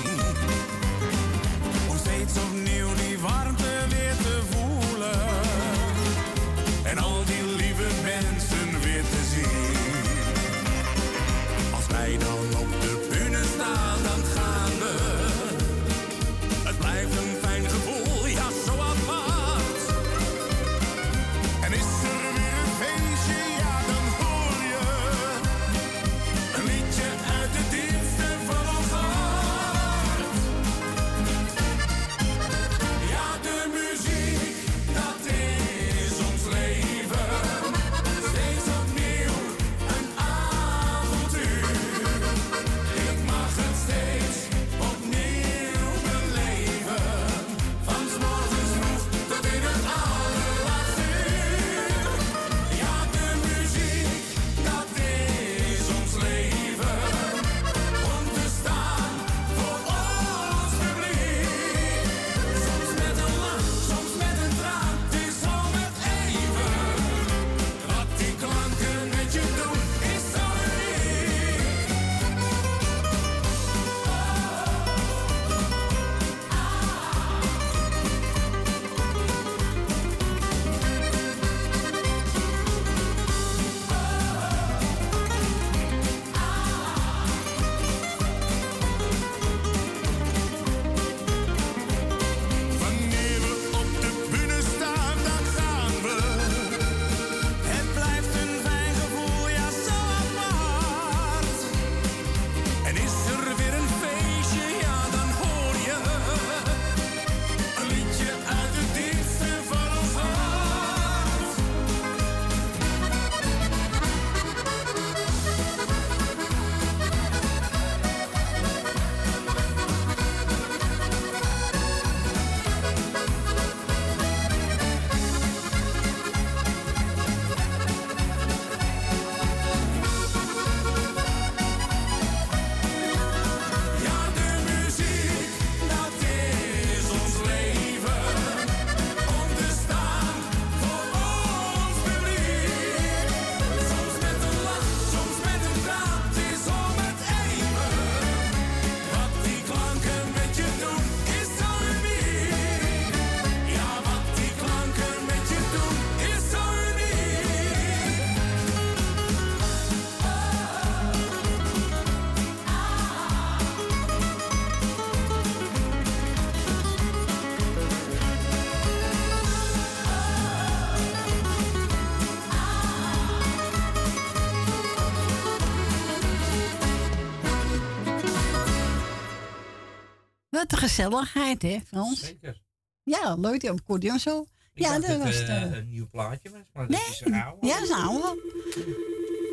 Gezelligheid, hè, Frans? Zeker. Ja, leuk, die accordeon zo. Ik ja, dat was het de... eh, een nieuw plaatje was, maar dat is een oude. Ja, dat is een oude.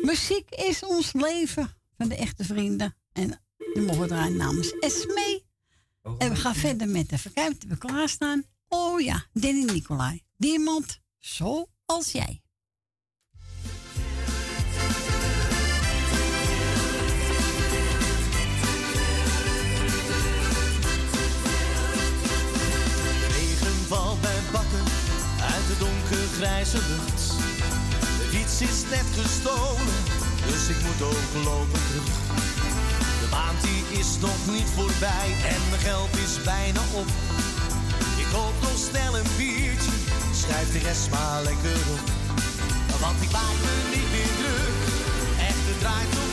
Muziek is ons leven van de echte vrienden. En die mogen draaien namens Esmee. En we gaan verder met de verkuip die we klaarstaan. Oh ja, Danny Nicolai. Diamant zoals jij. Donkergrijze lucht. De fiets is net gestolen, dus ik moet ook lopen terug. De maand die is nog niet voorbij en mijn geld is bijna op. Ik koop nog snel een biertje, schrijf de rest maar lekker op. Want ik maak me niet meer druk, echt het draait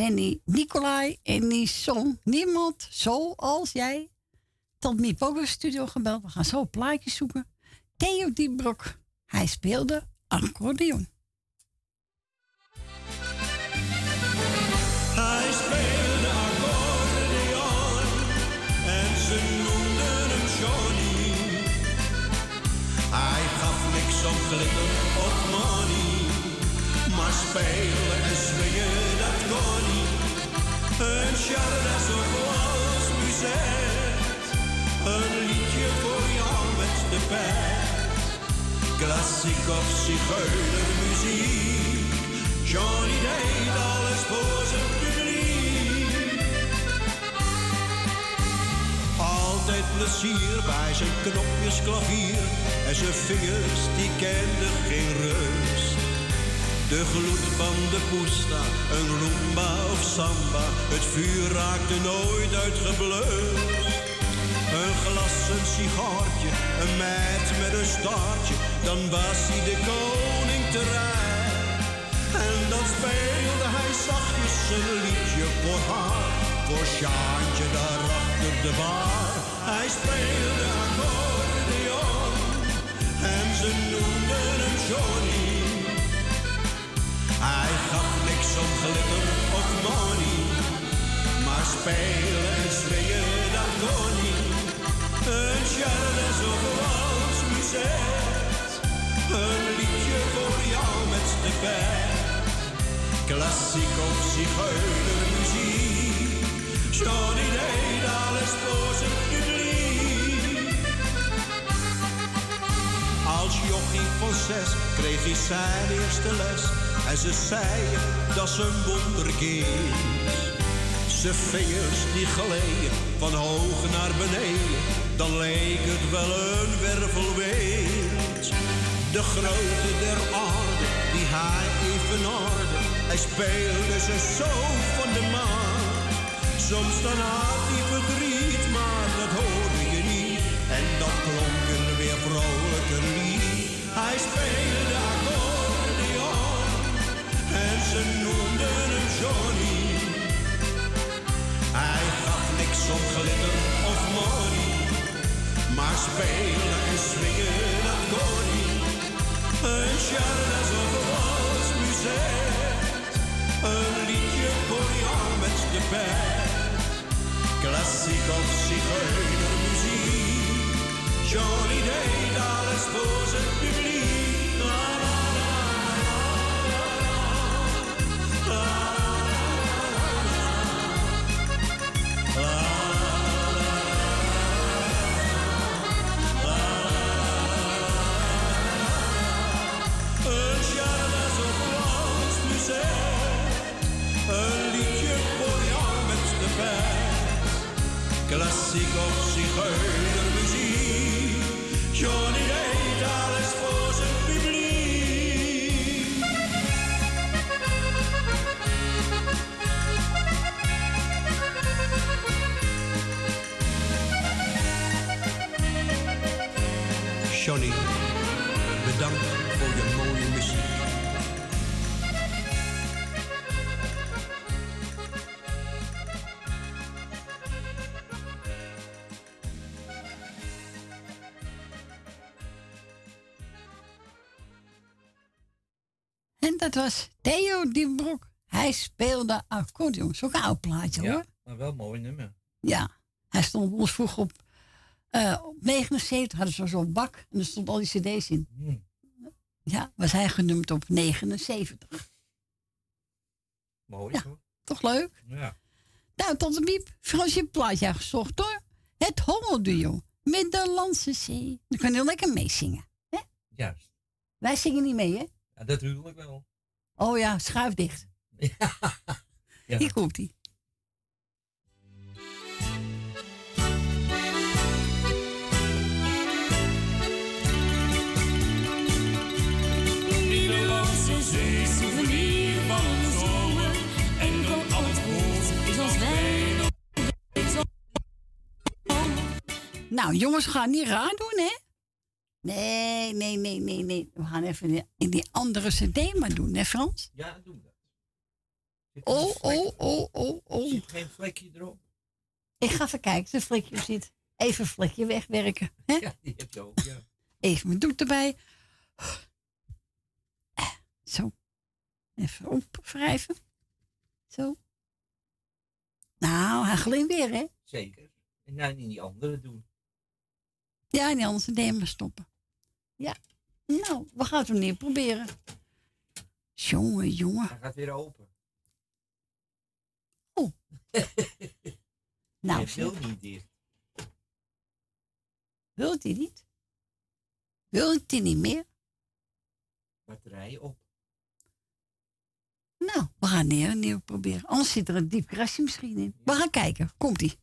Danny Nicolai en die zong Niemand zoals jij. Tot Miep ook gebeld. We gaan zo plaatjes zoeken. Theo Diebrok, hij speelde accordeon. Hij speelde accordeon en ze noemden hem Johnny. Hij gaf niks om glitter of money, maar spelen Klassiek of zigeunermuziek, Johnny deed alles voor zijn publiek. Altijd plezier bij zijn knopjes klavier en zijn vingers die kenden geen rust. De gloed van de poesta, een rumba of samba, het vuur raakte nooit uitgeblust. Een glas, een sigaartje, een meid met een staartje, dan was hij de koning te rijk. En dan speelde hij zachtjes een liedje voor haar, voor Sjaantje daar achter de bar. Hij speelde accordeon en ze noemden hem Johnny. Hij gaf niks om glitter of money. Maar spelen en swingen, dat kon niet. Een charles of walsmuziek. Een liedje voor jou met de. Klassiek of zigeunermuziek. Johnny deed alles voor zijn publiek. Als jochie van zes kreeg hij zijn eerste les. En ze zei dat ze een wonderkind. Zijn vingers die gleden van hoog naar beneden. Dan leek het wel een wervelwind. De grootte der aarde die hij evenaarde. Hij speelde ze zo van de maan. Soms dan had hij verdriet, maar dat hoorde je niet. En dat klonk een weer vrolijker lied. Hij speelde ze noemden hem Johnny. Hij gaf niks om glitter of money, maar spelen en swingen dat kon niet. Een charles of walsmuziek, een liedje jou met de pet. Klassiek of zigeunermuziek, Johnny deed alles voor zijn publiek. Klassiek of zigeunermuziek, Johnny deed alles voor zijn publiek. Johnny, dat was Theo Diebroek. Hij speelde accordeon. Zo'n oud plaatje hoor. Ja, maar wel een mooi nummer. Ja, hij stond ons vroeg op, eh, op 79, hadden ze zo'n bak en er stond al die cd's in. Hmm. Ja, was hij genoemd op 79. Mooi Ja. hoor. Toch leuk? Ja. Nou, tot de biep. Frans, je plaatje gezocht hoor. Het hongerduo. Middellandse Zee. Dan kan je lekker meezingen. Juist. Wij zingen niet mee, hè? Ja, dat huwelijk wel. Oh ja, schuif dicht. [LAUGHS] Ja. Hier komt ie. Nederlandse zee, souvenir van een zomer. En dan al het rood is als wijn. Nou, jongens, we gaan niet raar doen, hè? Nee, nee, nee, nee, nee. We gaan even in die- in andere cd maar doen, hè Frans? Ja, doe dat. Oh, oh, oh, oh, oh. Zit geen vlekje erop? Ik ga even kijken het vlekje zit. Even een vlekje wegwerken. Hè? Ja, die heb je ook, ja. Even mijn doek erbij. Zo. Even opwrijven. Zo. Nou, hij gleed weer, hè? Zeker. En nou niet die andere doen. Ja, en anders de maar stoppen. Ja. Nou, we gaan het opnieuw proberen. Jongen, jongen. Hij gaat weer open. Oh. [LAUGHS] Nou, Hij wil niet dicht. Wilt hij niet? Wilt hij niet meer? Batterij op. Nou, we gaan neer opnieuw proberen. Anders zit er een diep krasje misschien in. We gaan kijken. Komt-ie.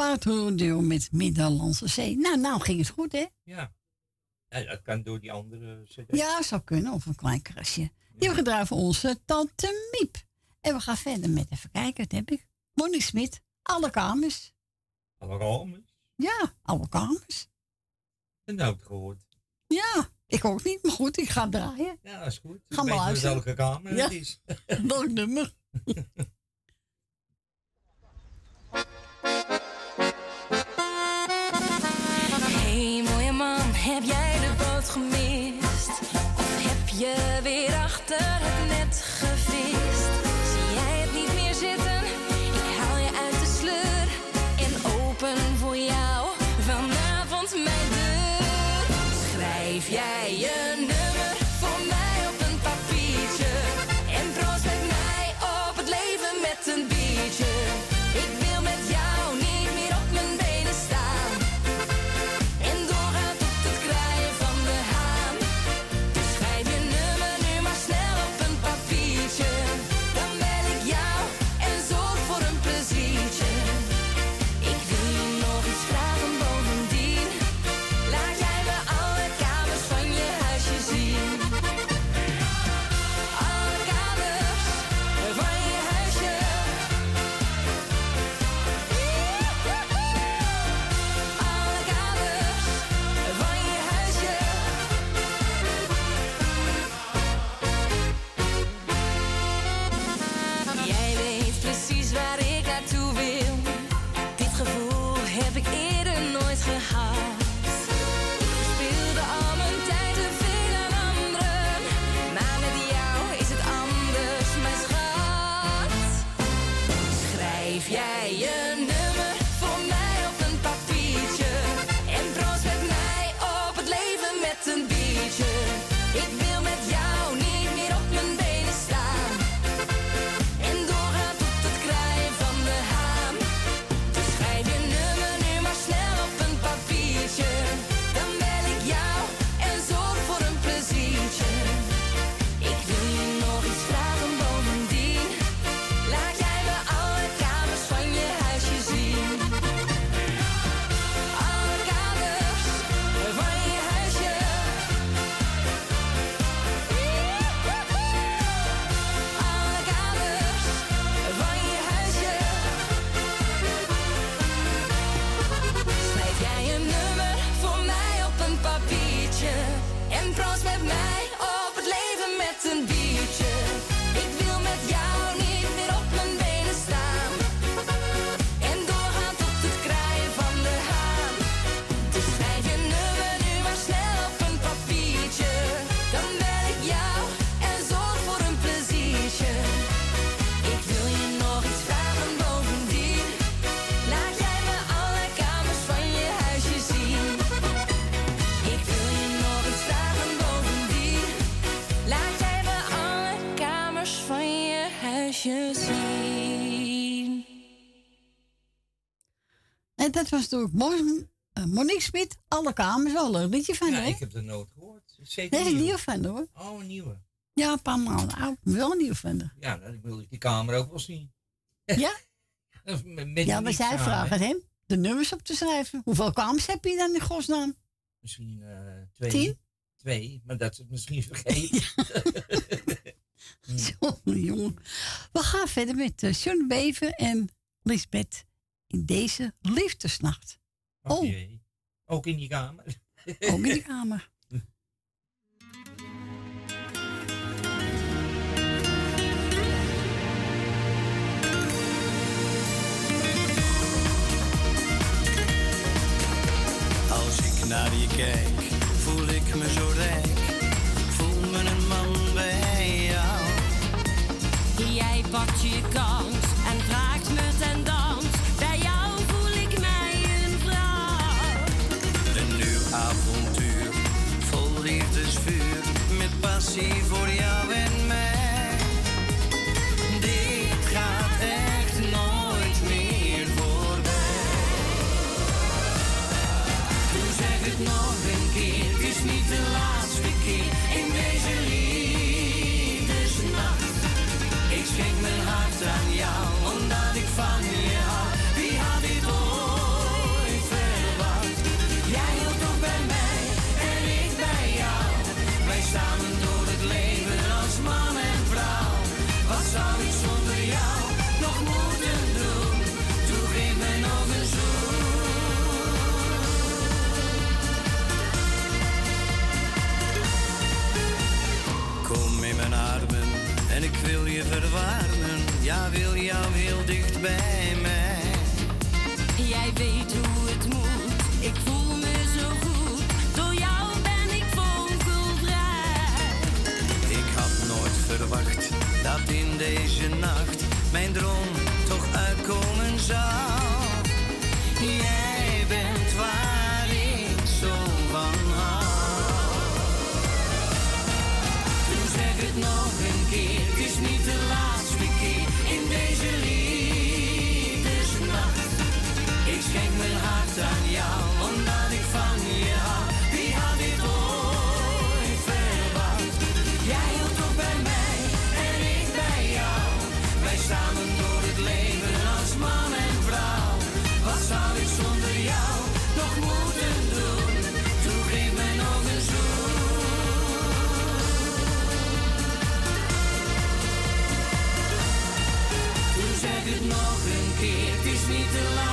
wateroordeel met Middellandse Zee. Nou, nou ging het goed, hè? Ja. ja dat kan door die andere CD. Ja, zou kunnen. Of een klein krasje. Die hebben voor onze tante Miep. En we gaan verder met, even kijken, dat heb ik. Bonnie Smit, alle kamers. Alle kamers? Ja, alle kamers. En dat heb ik gehoord. Ja, ik ook niet, maar goed, ik ga draaien. Ja, is goed. Ga maar dus uit. welke kamer ja. is. [LAUGHS] Welk nummer. [LAUGHS] Hey mooie man, heb jij de boot gemist? Of heb je weer achter? Was door Mon- eh, Monique Smit. Alle kamers. Wel een liedje van Ja, ik heb er nooit gehoord. Zeker Nee, een nieuw. van hoor. Oh, een nieuwe. Ja, een paar maanden oud. Wel een nieuw van. Ja, dan wil ik die kamer ook wel zien. Ja? [LAUGHS] met, Ja, maar zij vragen hè. hem de nummers op te schrijven. Hoeveel kamers heb je dan in godsnaam? Misschien eh, twee. Tien? Twee, maar dat is misschien vergeten. Jongen, [LAUGHS] [LAUGHS] jongen. We gaan verder met uh, John Beven en Lisbeth in deze liefdesnacht. Oh. jee. Ook in die kamer. Ook in de [LAUGHS] kamer. Als ik naar je kijk, voel ik me zo rijk. Voel me een man bij jou. Jij pakt je kans en vraagt Voor jou en mij. Dit gaat echt nooit meer voorbij. Toen zeg het nog een keer, het is niet de laatste keer verwarmen. Ja, wil jou heel dicht bij mij. Jij weet hoe het moet, ik voel me zo goed. Door jou ben ik vogelvrij. Ik had nooit verwacht dat in deze nacht mijn droom toch uitkomen zou. Het is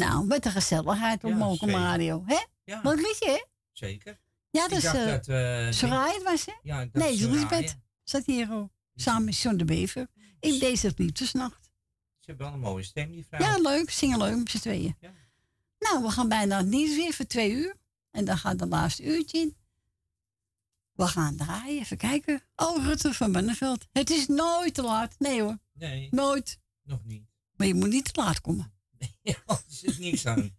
Nou, wat een gezelligheid op Ja, Mokum. Radio. Hè? Ja. Wat liedje, hè? Zeker. Ja, Ik dat is... dacht eh dat, eh, Soraya het was, hè? Ja, ik dacht Nee. Lisbeth. Zat hier ook. Samen met John de Bever. In deze liefdesnacht. Ze hebben wel een mooie stem, die vrouw. Ja, leuk. Zingen leuk met z'n tweeën. Nou, we gaan bijna het nieuws weer voor twee uur. En dan gaat het laatste uurtje in. We gaan draaien. Even kijken. Oh, Rutte van Benneveld. Het is nooit te laat. Nee hoor. Nee. Nooit. Nog niet. Maar je moet niet te laat komen. Ja, er zit niks aan.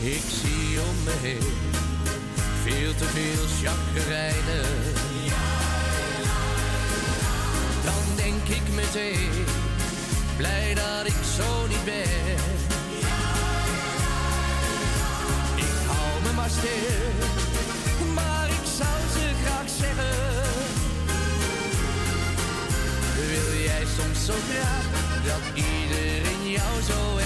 Ik zie om me heen veel te veel chagrijnen. Dan denk ik meteen, blij dat ik zo niet ben. Ik hou me maar stil, maar ik zou ze graag zeggen. Wil jij soms zo graag dat iedereen jou zo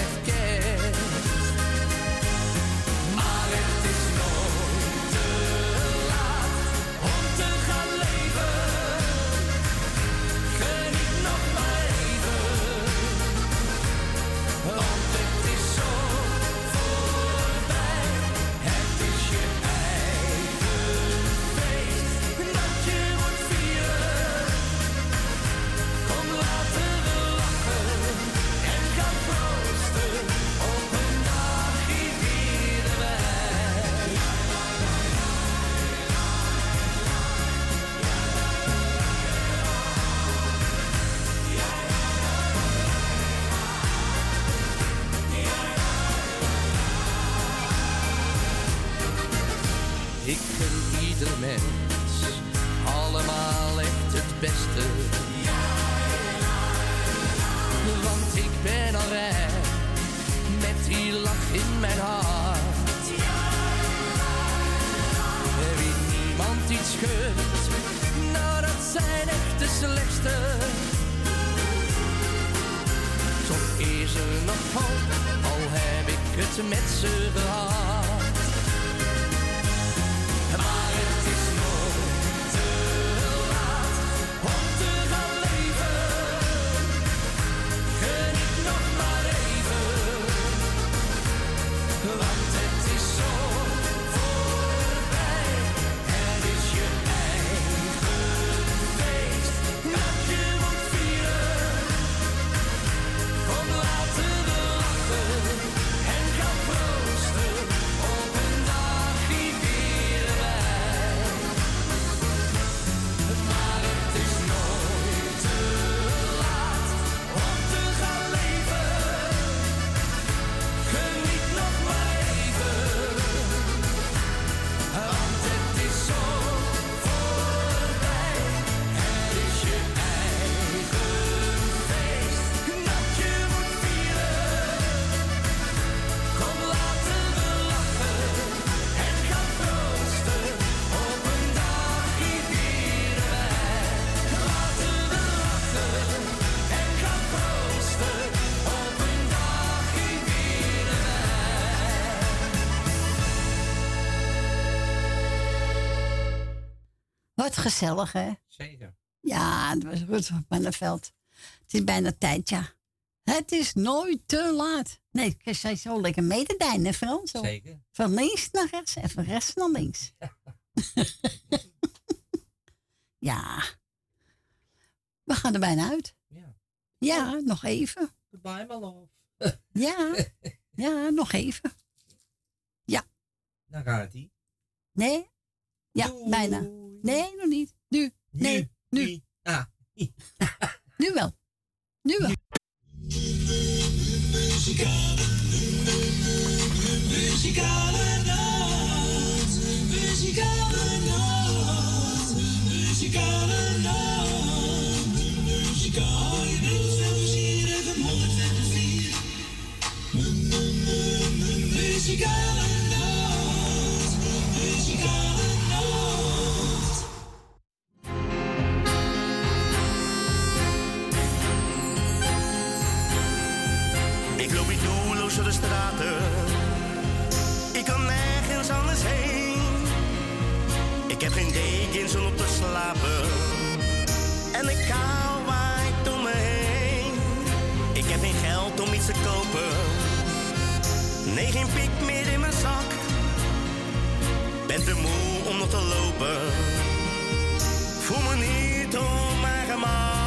het met ze gehad. Gezellig, hè? Zeker. Ja, het was Rut van Pannenveld. Het is bijna tijd, ja. Het is nooit te laat. Nee, ik zei zo lekker mee te dijnen, hè, Frans? Zeker. Van links naar rechts en van rechts naar links. ja. [LAUGHS] We gaan er bijna uit. Ja. Ja, nog even. Goodbye, my love. Ja, ja, nog even. Ja. Dan gaat hij. Nee? Ja, bijna. Nee, nog niet. Nu. Nee, nu. Ah. [LAUGHS] Nu wel. Nu wel. Muzikale nacht, muzikale nacht, muzikale nacht, muzikale nacht. hier even 104. Muzikale En ik hou waait om me heen. Ik heb geen geld om iets te kopen. Nee, geen pik meer in mijn zak. Ben te moe om nog te lopen. Voel me niet op mijn gemak.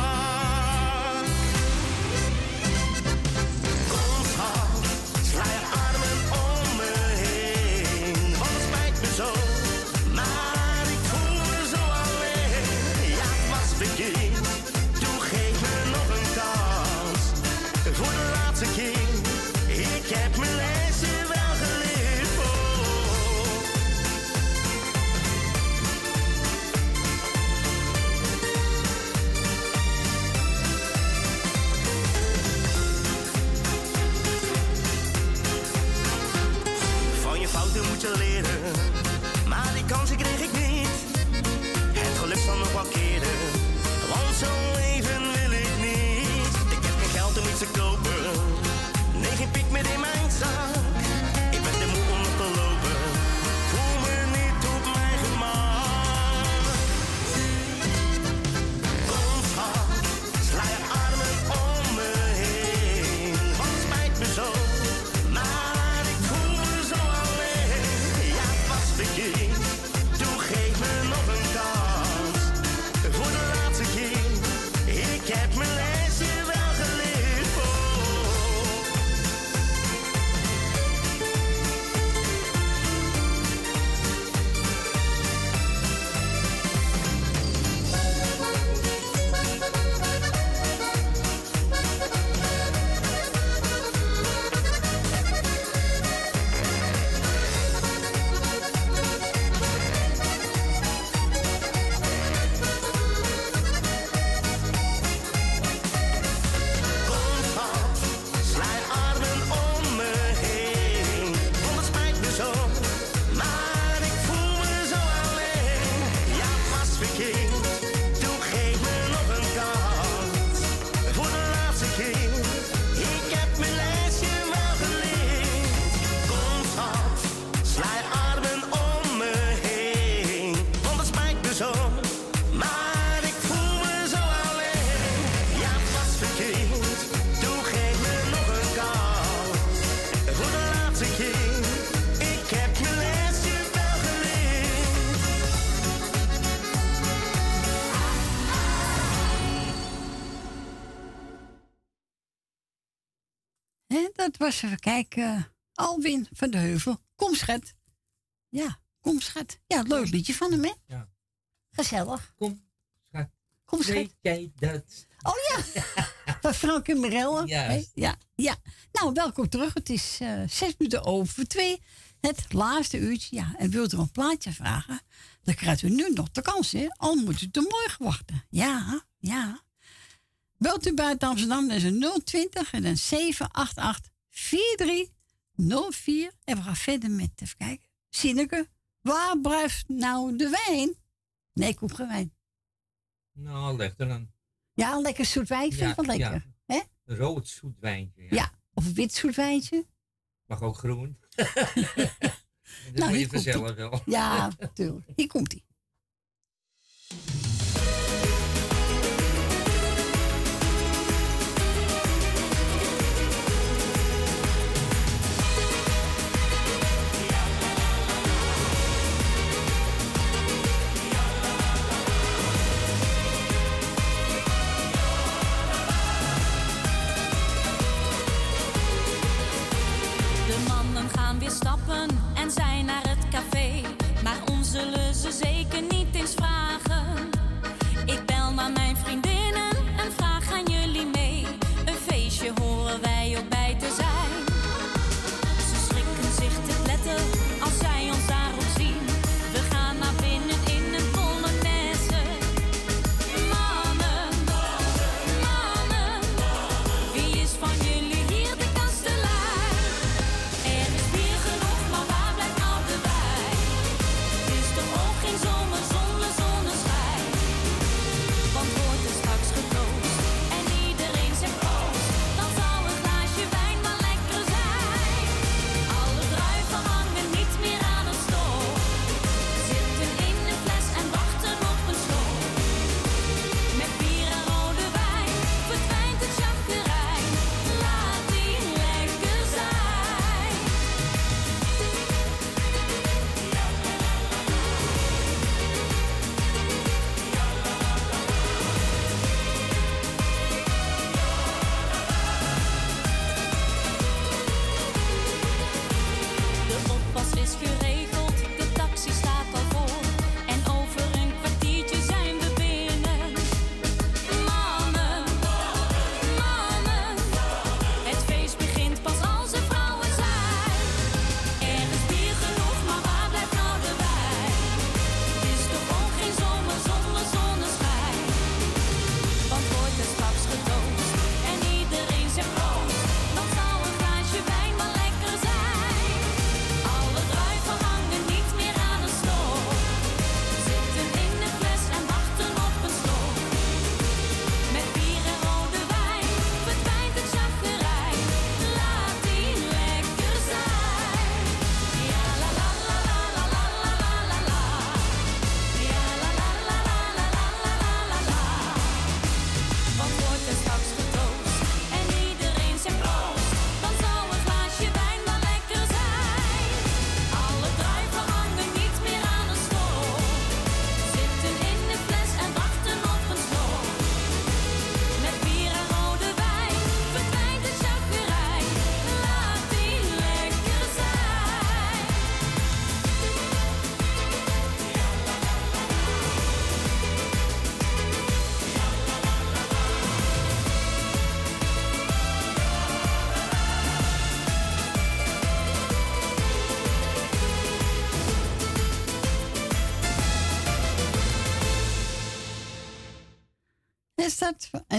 Was, even kijken, Alwin van de Heuvel. Kom, schat. Ja, kom, schat. Ja, leuk liedje van hem, hè? Ja. Gezellig. Kom, schat. Kom, schat. Weet jij dat? Oh ja, [LAUGHS] van Frank en Mirelle. Juist. Ja, ja. Nou, welkom terug. Het is eh, zes minuten over twee. Het laatste uurtje. Ja, en wilt u een plaatje vragen? Dan krijgt u nu nog de kans, hè? Al moet u tot morgen wachten. Ja, ja. Belt u buiten Amsterdam, dat is een 020 en een 788 4304. En we gaan verder met, even kijken. Sineke, waar blijft nou de wijn? Nee, ik hoef geen wijn. Nou, leg er een Ja, een lekker zoet wijn vind ik wel lekker. hè? rood zoet wijntje. Ja. Ja, of een wit zoet wijntje. Mag ook groen. [LAUGHS] dat Nou, moet je vanzelf wel. Ja, natuurlijk. Hier komt hij.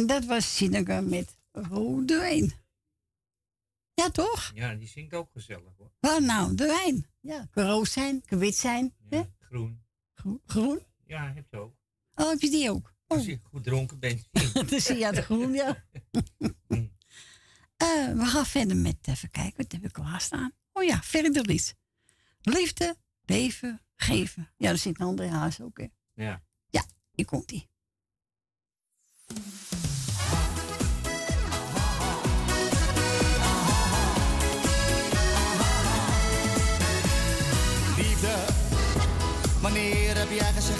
En dat was Sineke met rode wijn. Ja, toch? Ja, die zingt ook gezellig hoor. Waar nou? De wijn. Ja, kan rood zijn, kan wit zijn. hè? Groen. Gro- Groen? Ja, heb je ook. Oh, heb je die ook? Als je goed dronken bent. [LAUGHS] Dan zie je het groen, ja. [LAUGHS] Eh, we gaan verder met, even kijken, wat heb ik klaarstaan? Oh ja, verder lied. Liefde, leven, geven. Ja, daar zit André Haas ook in. Ja. Ja, hier komt hij. viajes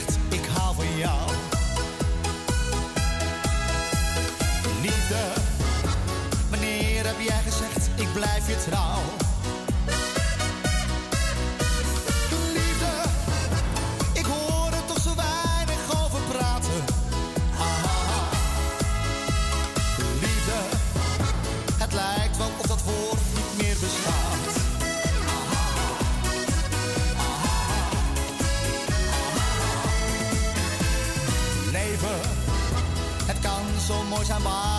zo mooi zijn,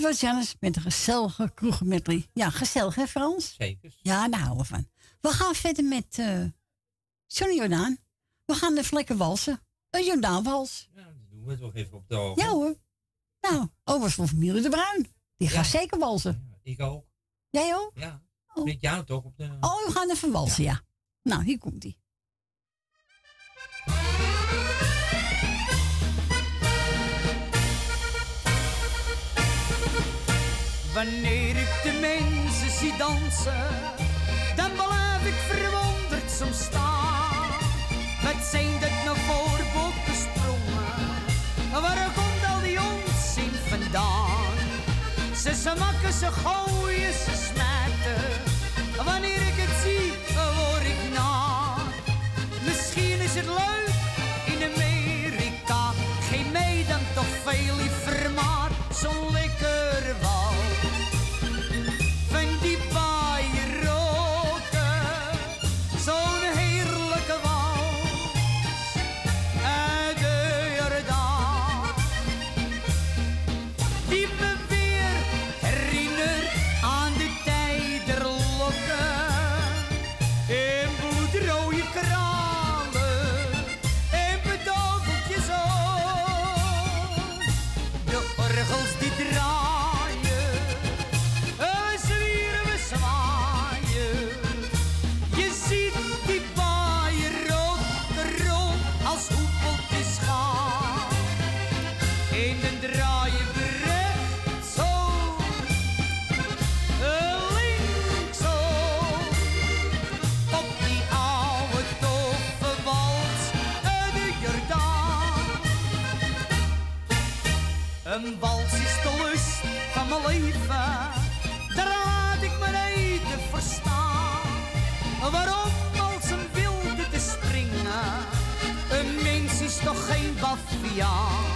dat was Janis met een gezellige drie. Ja, gezellig hè Frans? Zeker. Ja, daar houden we van. We gaan verder met eh, uh, Johnny Jordaan. We gaan de vlekken walsen. Een Jordaanwals. Ja, dat doen we toch even op de ogen. Ja hoor. Nou, overigens van familie de Bruin. Die gaat zeker walsen. Ja, ik ook. Jij ook? Ja. Oh. Met toch? Op de... Oh, we gaan even walsen, ja. ja. Nou, hier komt hij. Wanneer ik de mensen zie dansen, dan blijf ik verwonderd soms staan. Wat zijn dat nou voor bokkensprongen? Waar komt al die onzin vandaan? Ze, ze ze gooien, ze smijten. Wanneer Een wals is de lust van mijn leven, daar raad ik me niet te verstaan. Waarom als een wilde te springen, een mens is toch geen baviaan.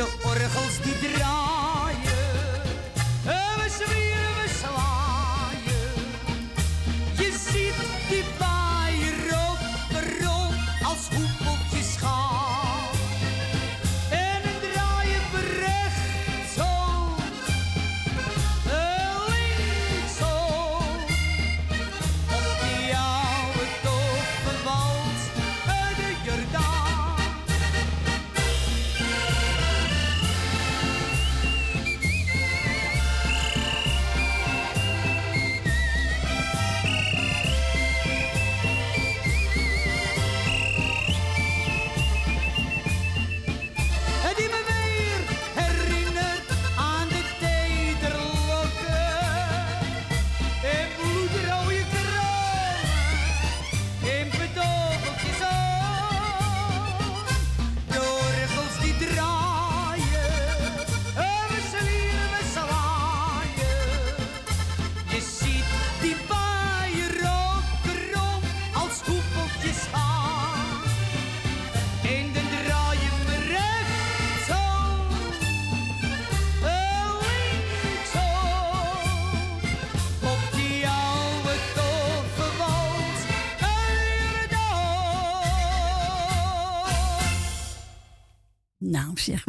De orgels die draaien.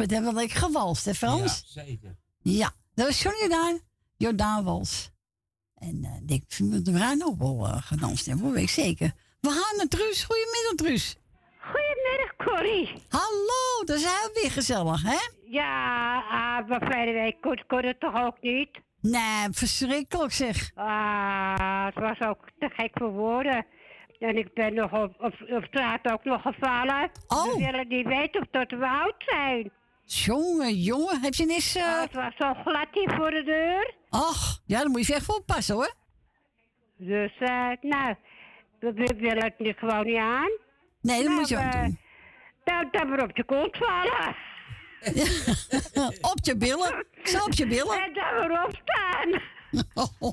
Wat hebben we lekker gewalst, hè Frans? Ja, zeker. Ja, dat was Johnny Jordaan. Jordaan Wals. En eh, ik denk, we gaan ook wel eh, gedanst hebben, hoor, weet ik zeker. We gaan naar Truus. Goedemiddag, Truus. Goedemiddag, Corrie. Hallo, dat is heel weer gezellig, hè? Ja, ah, maar verleden week kon, kon het toch ook niet? Nee, verschrikkelijk zeg. Ah, het was ook te gek voor woorden. En ik ben nog op, op, op straat ook nog gevallen. Oh. We willen niet weten of dat we oud zijn. Jongen, jongen, heb je eens... eh, Ah, het was zo glad hier voor de deur. Ach, ja, dan moet je echt oppassen, hoor. Dus, eh, nou, we willen het nu gewoon niet aan. Nee, dat nou, moet je ook eh, doen. Dan, dan maar op je kont vallen. [LAUGHS] op je billen. Zo op je billen. En dan maar opstaan. [LAUGHS]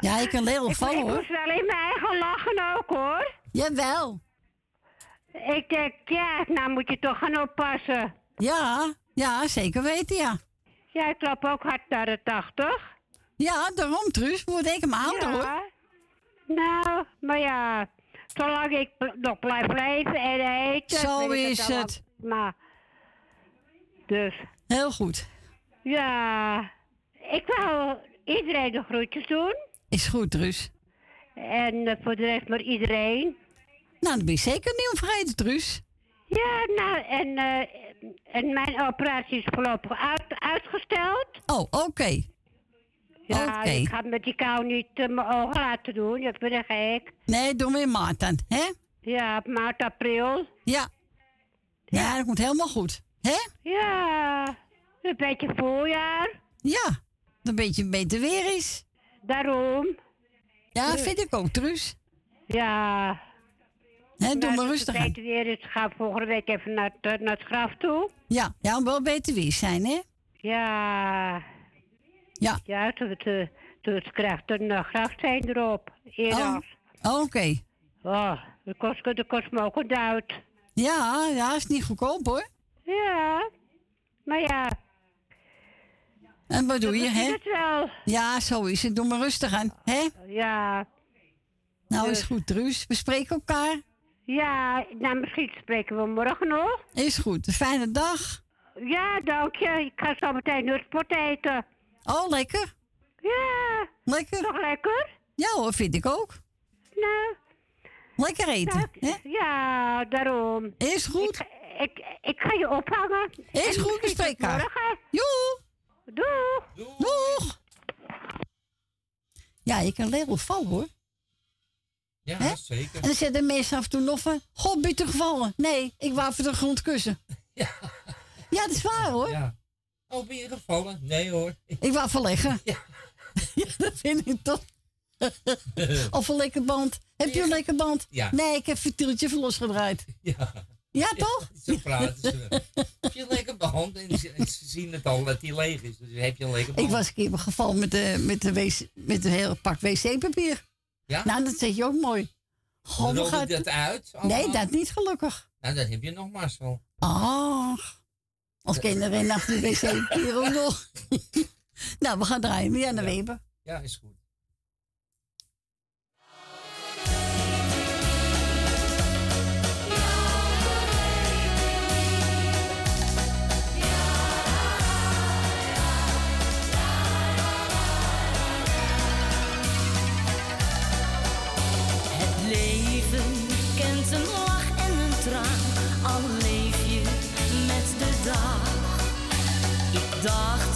Ja, je kan heel Ik, vallen, ik hoor. moest wel in mijn eigen lachen ook, hoor. Jawel. Ik denk, ja, nou moet je toch gaan oppassen. Ja, ja, zeker weten, ja. Ja, ik loop ook hard naar de 80. Ja, daarom, Truus. Worden ik maar ouder, hoor. Nou, maar ja, zolang ik nog blijf leven en eten... Zo is het. Maar, dus, Heel goed. ja, ik wil iedereen de groetjes doen. Is goed, Truus. En eh, voor de rest maar iedereen. Nou, dat ben je zeker niet vergeten, Truus. Ja, nou, en, eh, en mijn operatie is voorlopig uit, uitgesteld. Oh, oké. Ja, ik ga met die kou niet eh, mijn ogen laten doen. Dat ben ik gek. Nee, doen we in maart dan, hè? Ja, maart, april. Ja. Ja, dat komt helemaal goed. Hè? Ja, een beetje voorjaar. Ja, dat een beetje beter weer is. Daarom. Ja, vind ik ook, Truus. Ja. Hè, doe maar rustig aan. weer ga volgende week even naar het, naar het graf toe. Ja, ja, wel beter weer zijn, hè? Ja. Ja. Ja, toen het, eh, toen het krijgt een uh, grafsteen erop. Eerder. Oh, oké. Oh, dat kost, dat kost me ook een duit. Ja, ja, is niet goedkoop, hoor. Ja. Maar ja. En wat doe je, hè? het wel. Ja, zo is het. Doe maar rustig aan, hè? Ja. Nou, is Dus- goed, Truus. We spreken elkaar. Ja, nou misschien spreken we morgen nog. Is goed. Een fijne dag. Ja, dank je. Ik ga zo meteen nutsport eten. Oh, lekker. Ja. Lekker. Toch lekker? Ja hoor, vind ik ook. Nou, Lekker eten, hè? Ja, daarom. Is goed. Ik, ik, ik ga je ophangen. Is En goed, we spreken elkaar. morgen. Joe. Doeg. Doeg. Ja, je kan goed vallen hoor. Ja, zeker. En dan zetten mensen af en toe nog van... God, ben je gevallen? Nee, ik wou voor de grond kussen. [LAUGHS] Ja. Ja, dat is waar hoor. Ja. Oh, ben je gevallen? Nee hoor. Ik wou verleggen. [LAUGHS] Ja. dat vind ik toch. [LAUGHS] of een lekker band. Heb je een lekker band? Ja. Nee, ik heb het tieltje even losgedraaid. Ja. Ja, toch? Zo praten ze. heb je een lekker band en ze, en ze zien het al dat die leeg is. Dus heb je een lekker band. Ik was een keer gevallen met, de, met, de wc, met een heel pak wc-papier. Ja? Nou, dat zeg je ook mooi. We gaan- dat uit? Nee, allemaal? dat niet gelukkig. Nou, dan heb je nog mazzel. Ach. Als kinderen nacht de wc-papier [LAUGHS] ook nog. [LAUGHS] nou, we gaan draaien. Weer de Weber. Ja, is goed. Kent een lach en een traan, al leef je met de dag. Ik dacht,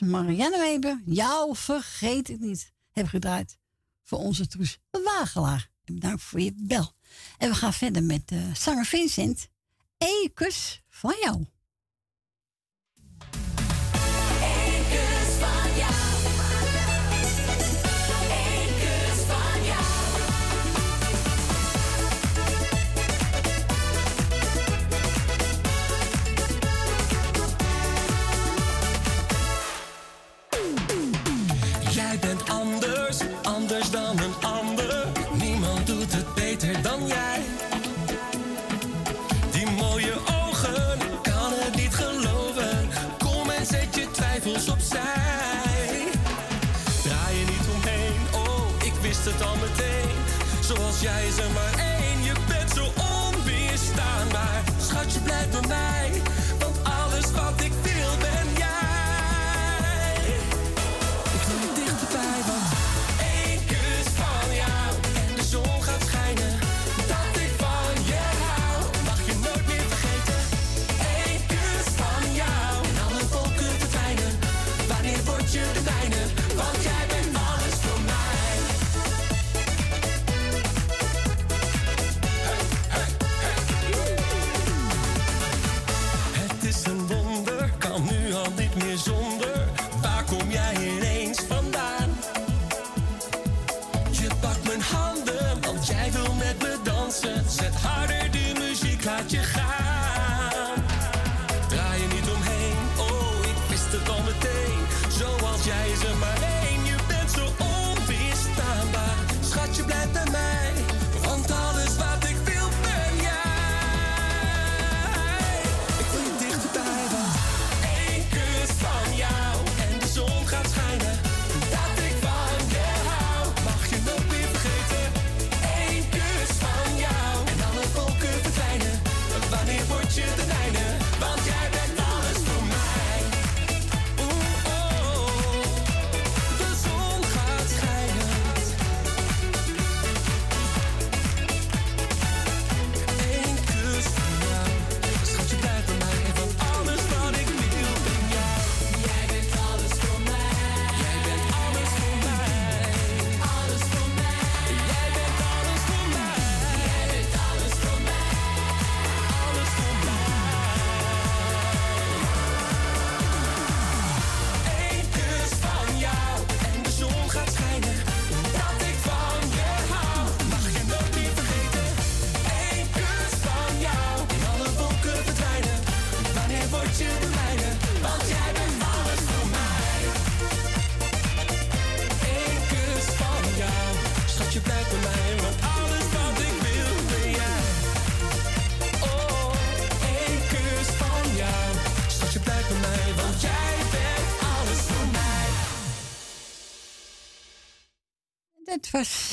Marianne Weber. Jou vergeet ik niet. Heb gedraaid voor onze Truus Wagelaar. Bedankt voor je bel. En we gaan verder met eh, zanger Vincent. Eén kus van jou.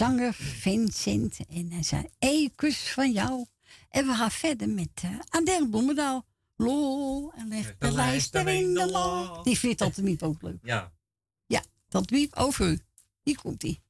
zanger Vincent. En hij zei, hey, van jou. En we gaan verder met eh, uh, Adele Bloemendaal. En leg de, de lijst in de. Die vindt Tante niet ook leuk. Ja. Ja, Tante Miep, over u. Hier komt-ie.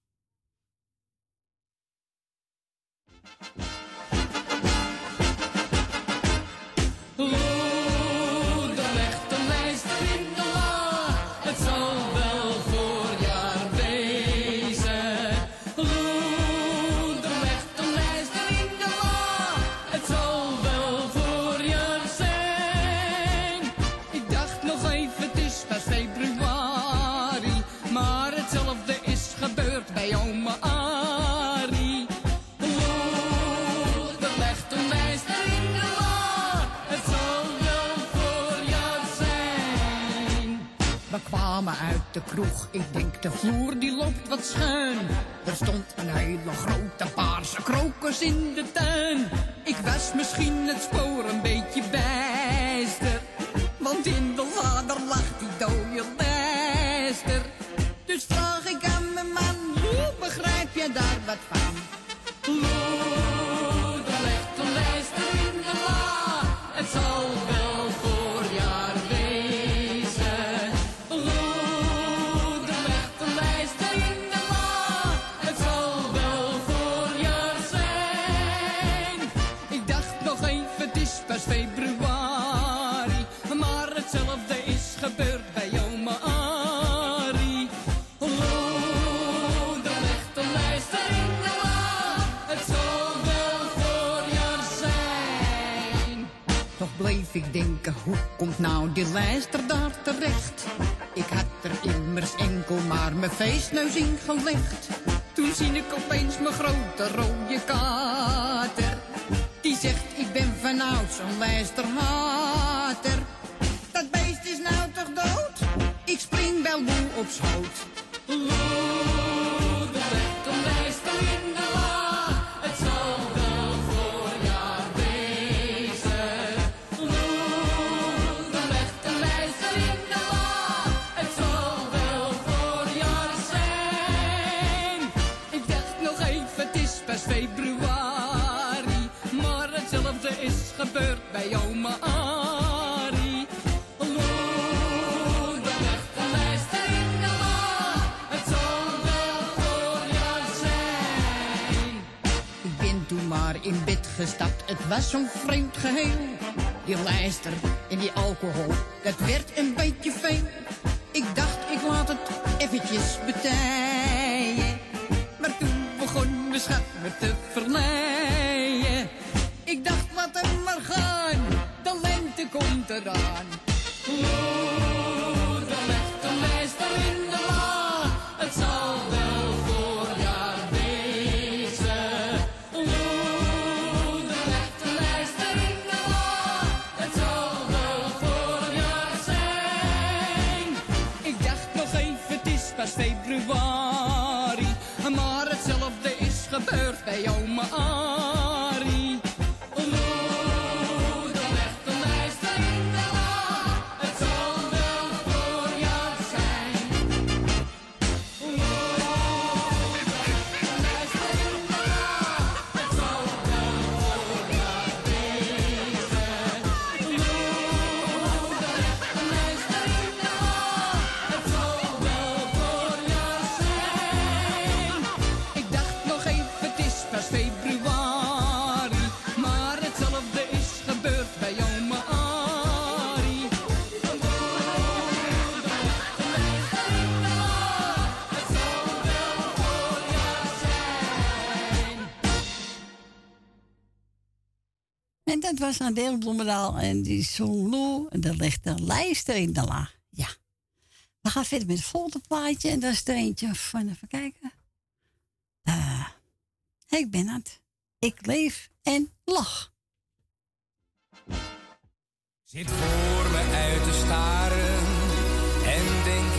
de kroeg, ik denk de vloer die loopt wat schuin. Er stond een hele grote paarse krokus in de tuin. Ik was misschien het spoor een beetje bijster. Want in de lader lag die dode bijster. Dus vraag ik aan mijn man, hoe begrijp je daar wat van? Hoe komt nou die lijster daar terecht? Ik had er immers enkel maar mijn feestneus in gelegd. Toen zie ik opeens mijn grote rode kater. Die zegt, ik ben vanouds een lijsterhater. Dat beest is nou toch dood? Ik spring wel moe op schoot. يوم آري Ik ben toen maar in bed gestapt, het was zo'n vreemd geheel. Die lijster en die alcohol, dat werd een beetje fijn. Ik dacht, ik laat het eventjes betijen. Maar toen begon mijn schat me te verleiden. and En dat was Adele Bloemendaal. En die zong Lou. En daar ligt de lijster in de la. Ja. We gaan verder met het volgende plaatje. En dat is er eentje van, even kijken. Eh, ik ben het. Ik leef en lach. Zit voor me uit te staren en denk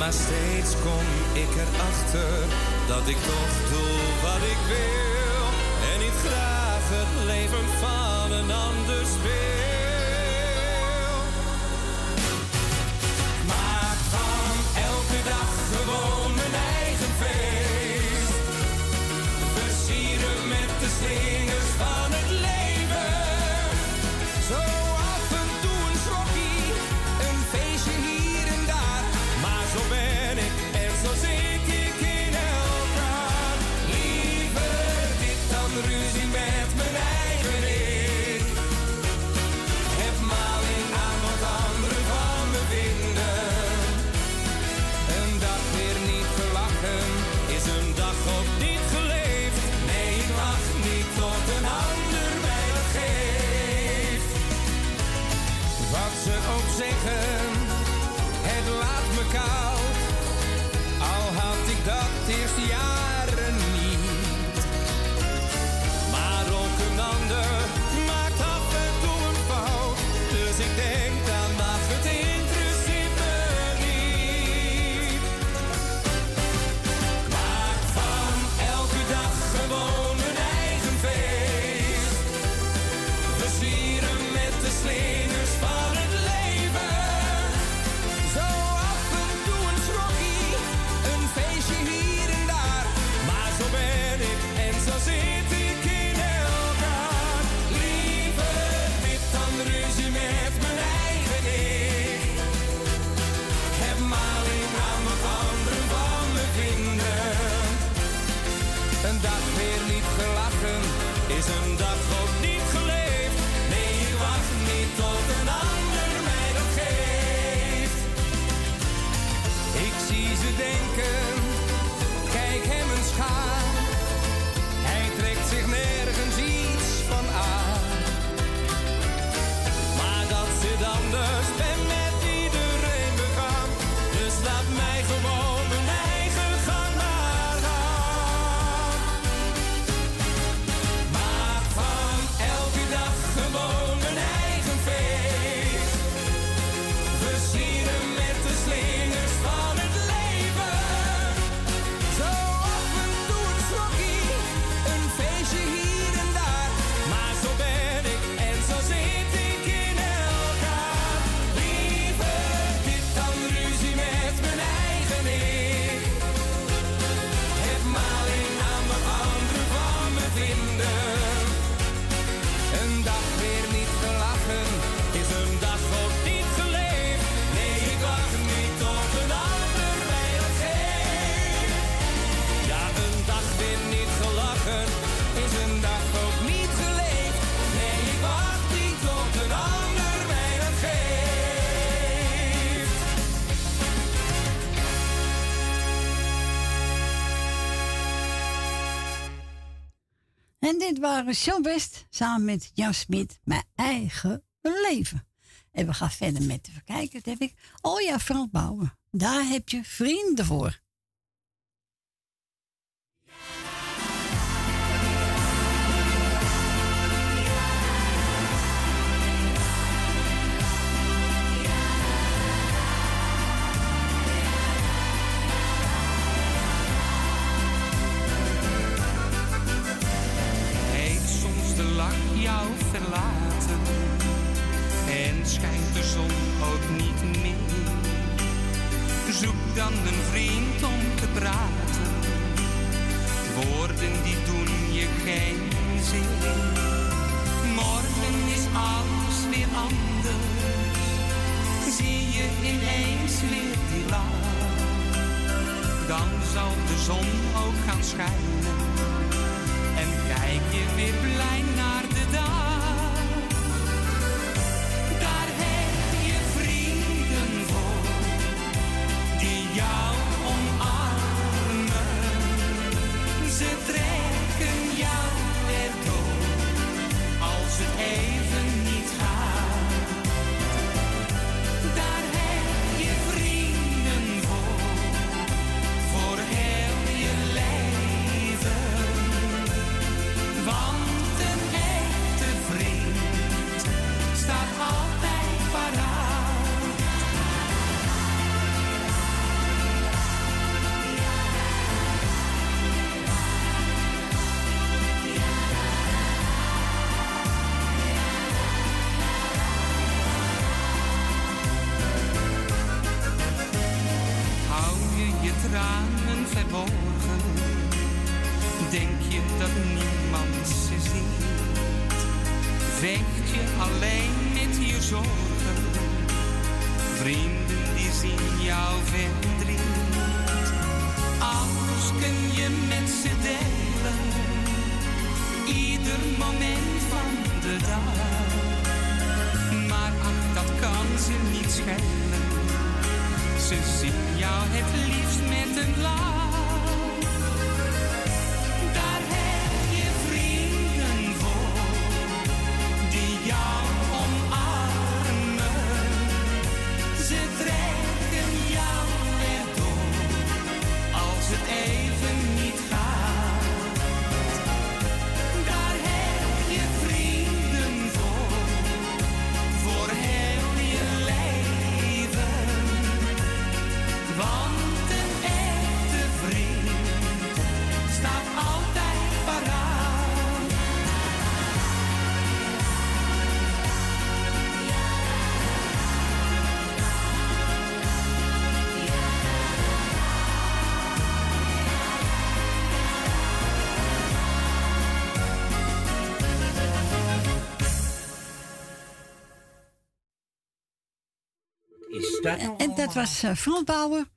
Maar steeds kom ik erachter dat ik toch doe wat ik wil en ik graag het leven van. Dit waren Show West samen met Jan Smit, mijn eigen leven. En we gaan verder met, even kijken, dat heb ik. Oh ja, Frans daar heb je vrienden voor. Weer die lach. Dan zal de zon ook gaan schijnen en kijk je weer blij En, dat was eh, Frans Bouwen.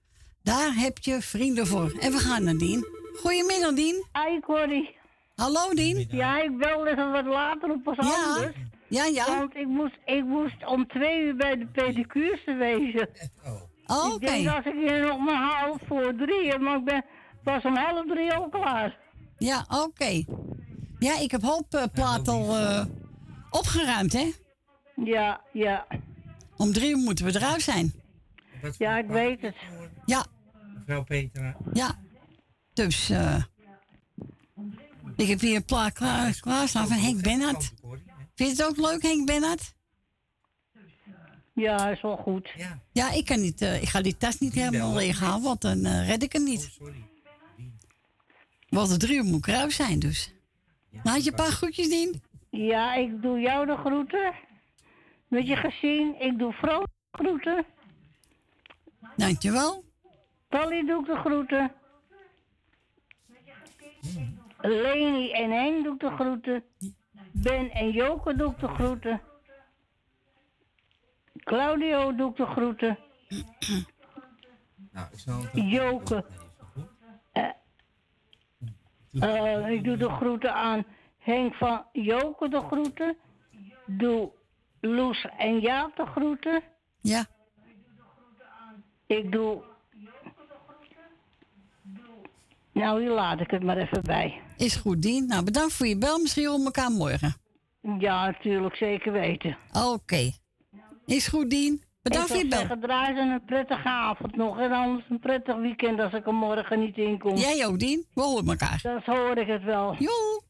Daar heb je vrienden voor. En we gaan naar Dien. Goedemiddag, Dien. Hi, Corrie. Hallo, Dien. Ja, ik belde even wat later op als Ja. anders. Ja, ja. Want ik moest, ik moest om twee uur bij de pedicure wezen. Oh, Ik denk oké. dat ik hier nog maar half voor drie, maar ik ben pas om half drie al klaar. Ja, oké. Ja, ik heb hoop eh, plaat al eh, opgeruimd, hè? Ja, ja. Om drie uur moeten we eruit zijn. Ja, ik weet het. Ja, Mevrouw Petra. ja. Dus, eh ik heb hier een plaat klaar, klaarstaan van Henk Bennett. Vind je het ook leuk, Henk Bennett? Ja, is wel goed. Ja. Ja, ik, kan niet, eh, ik ga die tas niet helemaal leeg halen, want dan eh, red ik het niet. Want de drie uur moet ik eruit zijn, dus. Nou, had je een paar groetjes, Dien? Ja, ik doe jou de groeten. Met je gezien, ik doe vrouw de groeten. Dankjewel. Polly doe ik de groeten. Leni en Henk doe ik de groeten. Ben en Joke doe ik de groeten. Claudio doe ik de groeten. Nou, ik zal Joke. Eh, eh, ik doe de groeten aan Henk van Joke de groeten. Doe Loes en Jaap de groeten. Ja. Ik doe Nou, hier laat ik het maar even bij. Is goed, Dien. Nou, bedankt voor je bel. Misschien we elkaar morgen. Ja, natuurlijk, zeker weten. Oké. Is goed, Dien. Bedankt voor je ik bel. zou zeggen, ze een prettige avond nog. En anders een prettig weekend als ik er morgen niet in kom. Jij ook, Dien. We horen elkaar. Dat hoor ik het wel. Jo.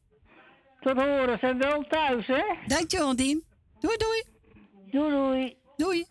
Tot horen. Zijn wel thuis, hè? Dankjewel, Dien. Doei, doei. Doei, doei. Doei.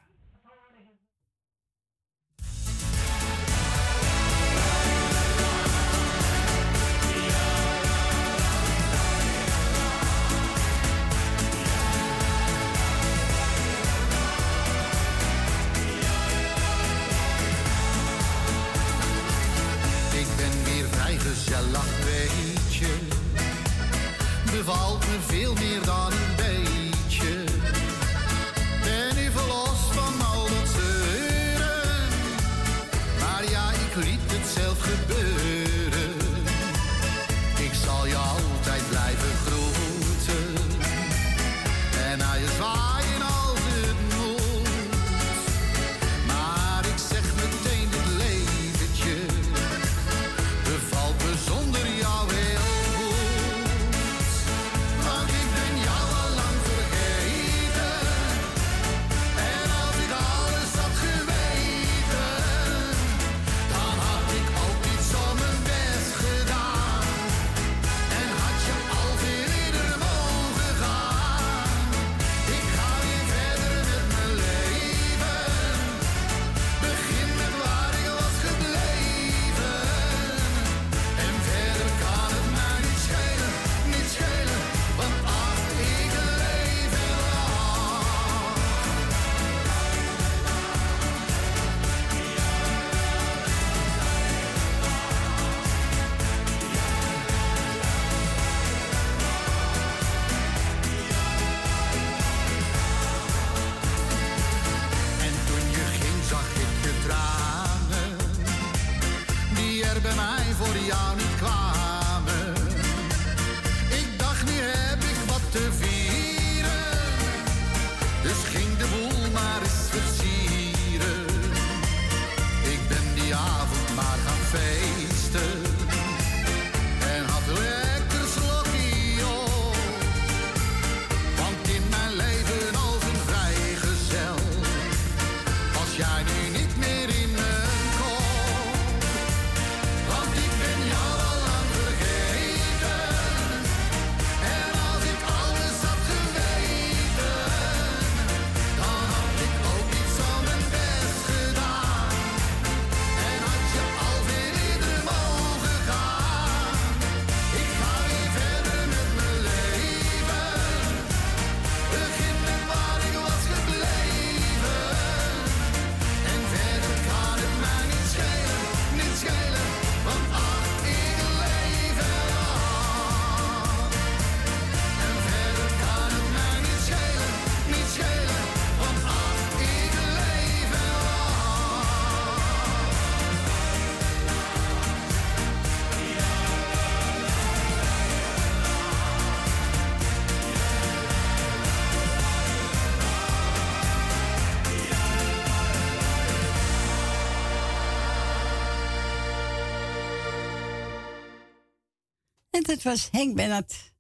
Dat was Henk Bennett.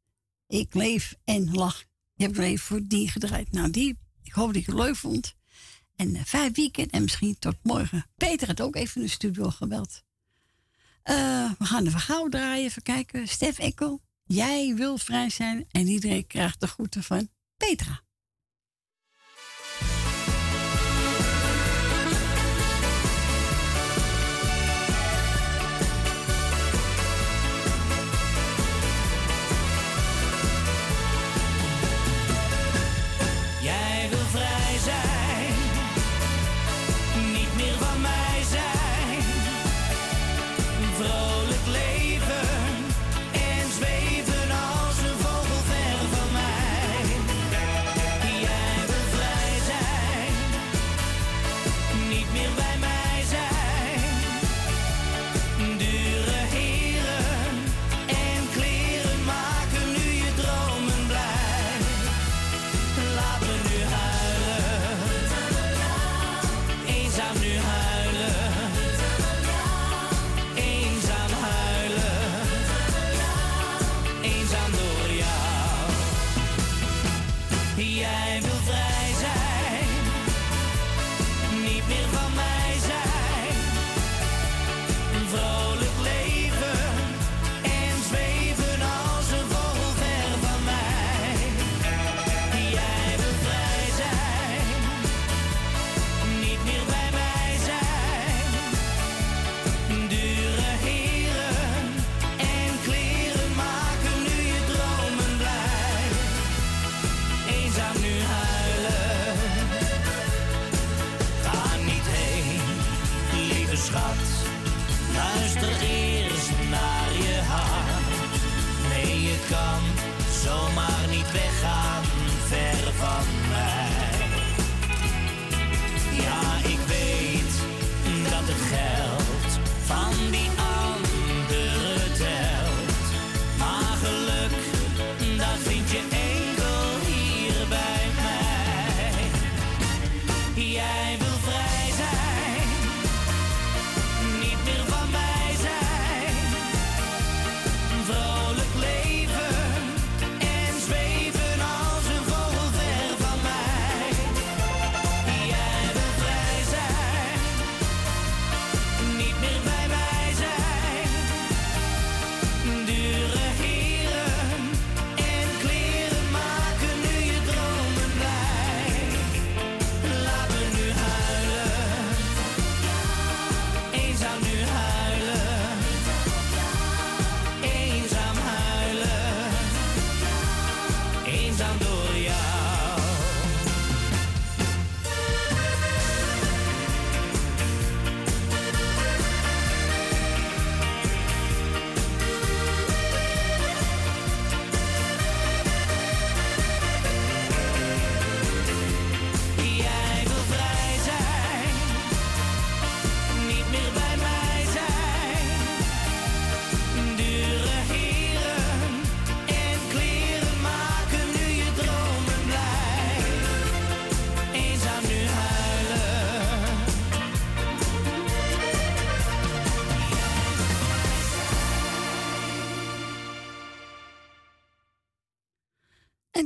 Ik leef en lach. Je hebt er even voor die gedraaid. Nou, die, ik hoop dat je het leuk vond. En eh, vijf weekend en misschien tot morgen. Peter had ook even in de studio gebeld. Eh, we gaan de verhaal draaien. Even kijken. Stef Ekkel, jij wil vrij zijn. En iedereen krijgt de groeten van Petra.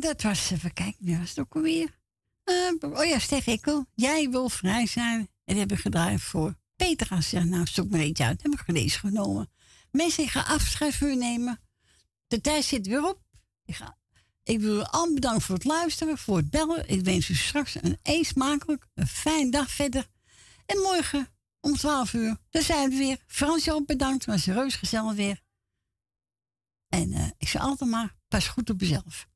Dat was, even kijken, wie was het ook alweer? Eh, oh ja, Stef Ekkel. Jij wil vrij zijn. En dat hebben we gedraaid voor Peter. Als zegt, nou, zoek maar eentje uit. Heb ik deze genomen. Mensen, ik ga afscheid nemen. De tijd zit weer op. Ik, ga, ik wil u allemaal bedanken voor het luisteren, voor het bellen. Ik wens u straks een eet smakelijk, een fijne dag verder. En morgen om 12 uur, dan zijn we weer. Fransje ook bedankt, was reus gezellig weer. En eh, ik zeg altijd maar, pas goed op jezelf.